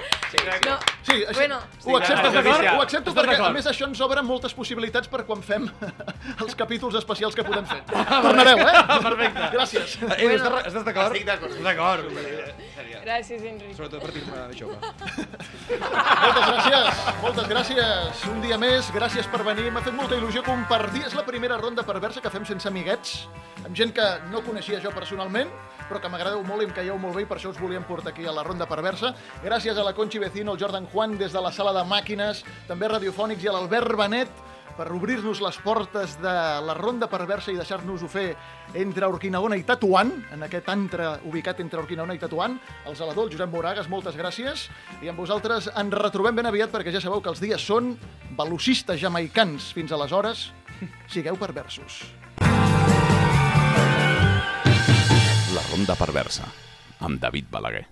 No, Sí, això, Bueno. ho accepto, Estàs d'acord? ho accepto perquè a més això ens obre moltes possibilitats per quan fem els capítols especials que podem fer. Tornareu, eh? Perfecte. Gràcies. Eh, Edu, estàs, estàs d'acord? Estic d'acord. D'acord? Gràcies, Enric. Sobretot per dir-me jove. Moltes gràcies, moltes gràcies. Un dia més, gràcies per venir. M'ha fet molta il·lusió compartir. És la primera ronda perversa que fem sense amiguets, amb gent que no coneixia jo personalment, però que m'agradeu molt i em caieu molt bé i per això us volíem portar aquí a la ronda perversa. Gràcies a la Conchi Vecino, al Jordan Juan des de la sala de màquines, també radiofònics i a l'Albert Benet per obrir-nos les portes de la ronda perversa i deixar-nos-ho fer entre Urquinaona i Tatuant, en aquest antre ubicat entre Urquinaona i Tatuant. El zelador, el Josep Moragas, moltes gràcies. I amb vosaltres ens retrobem ben aviat perquè ja sabeu que els dies són velocistes jamaicans. Fins aleshores, sigueu perversos. La ronda perversa, amb David Balaguer.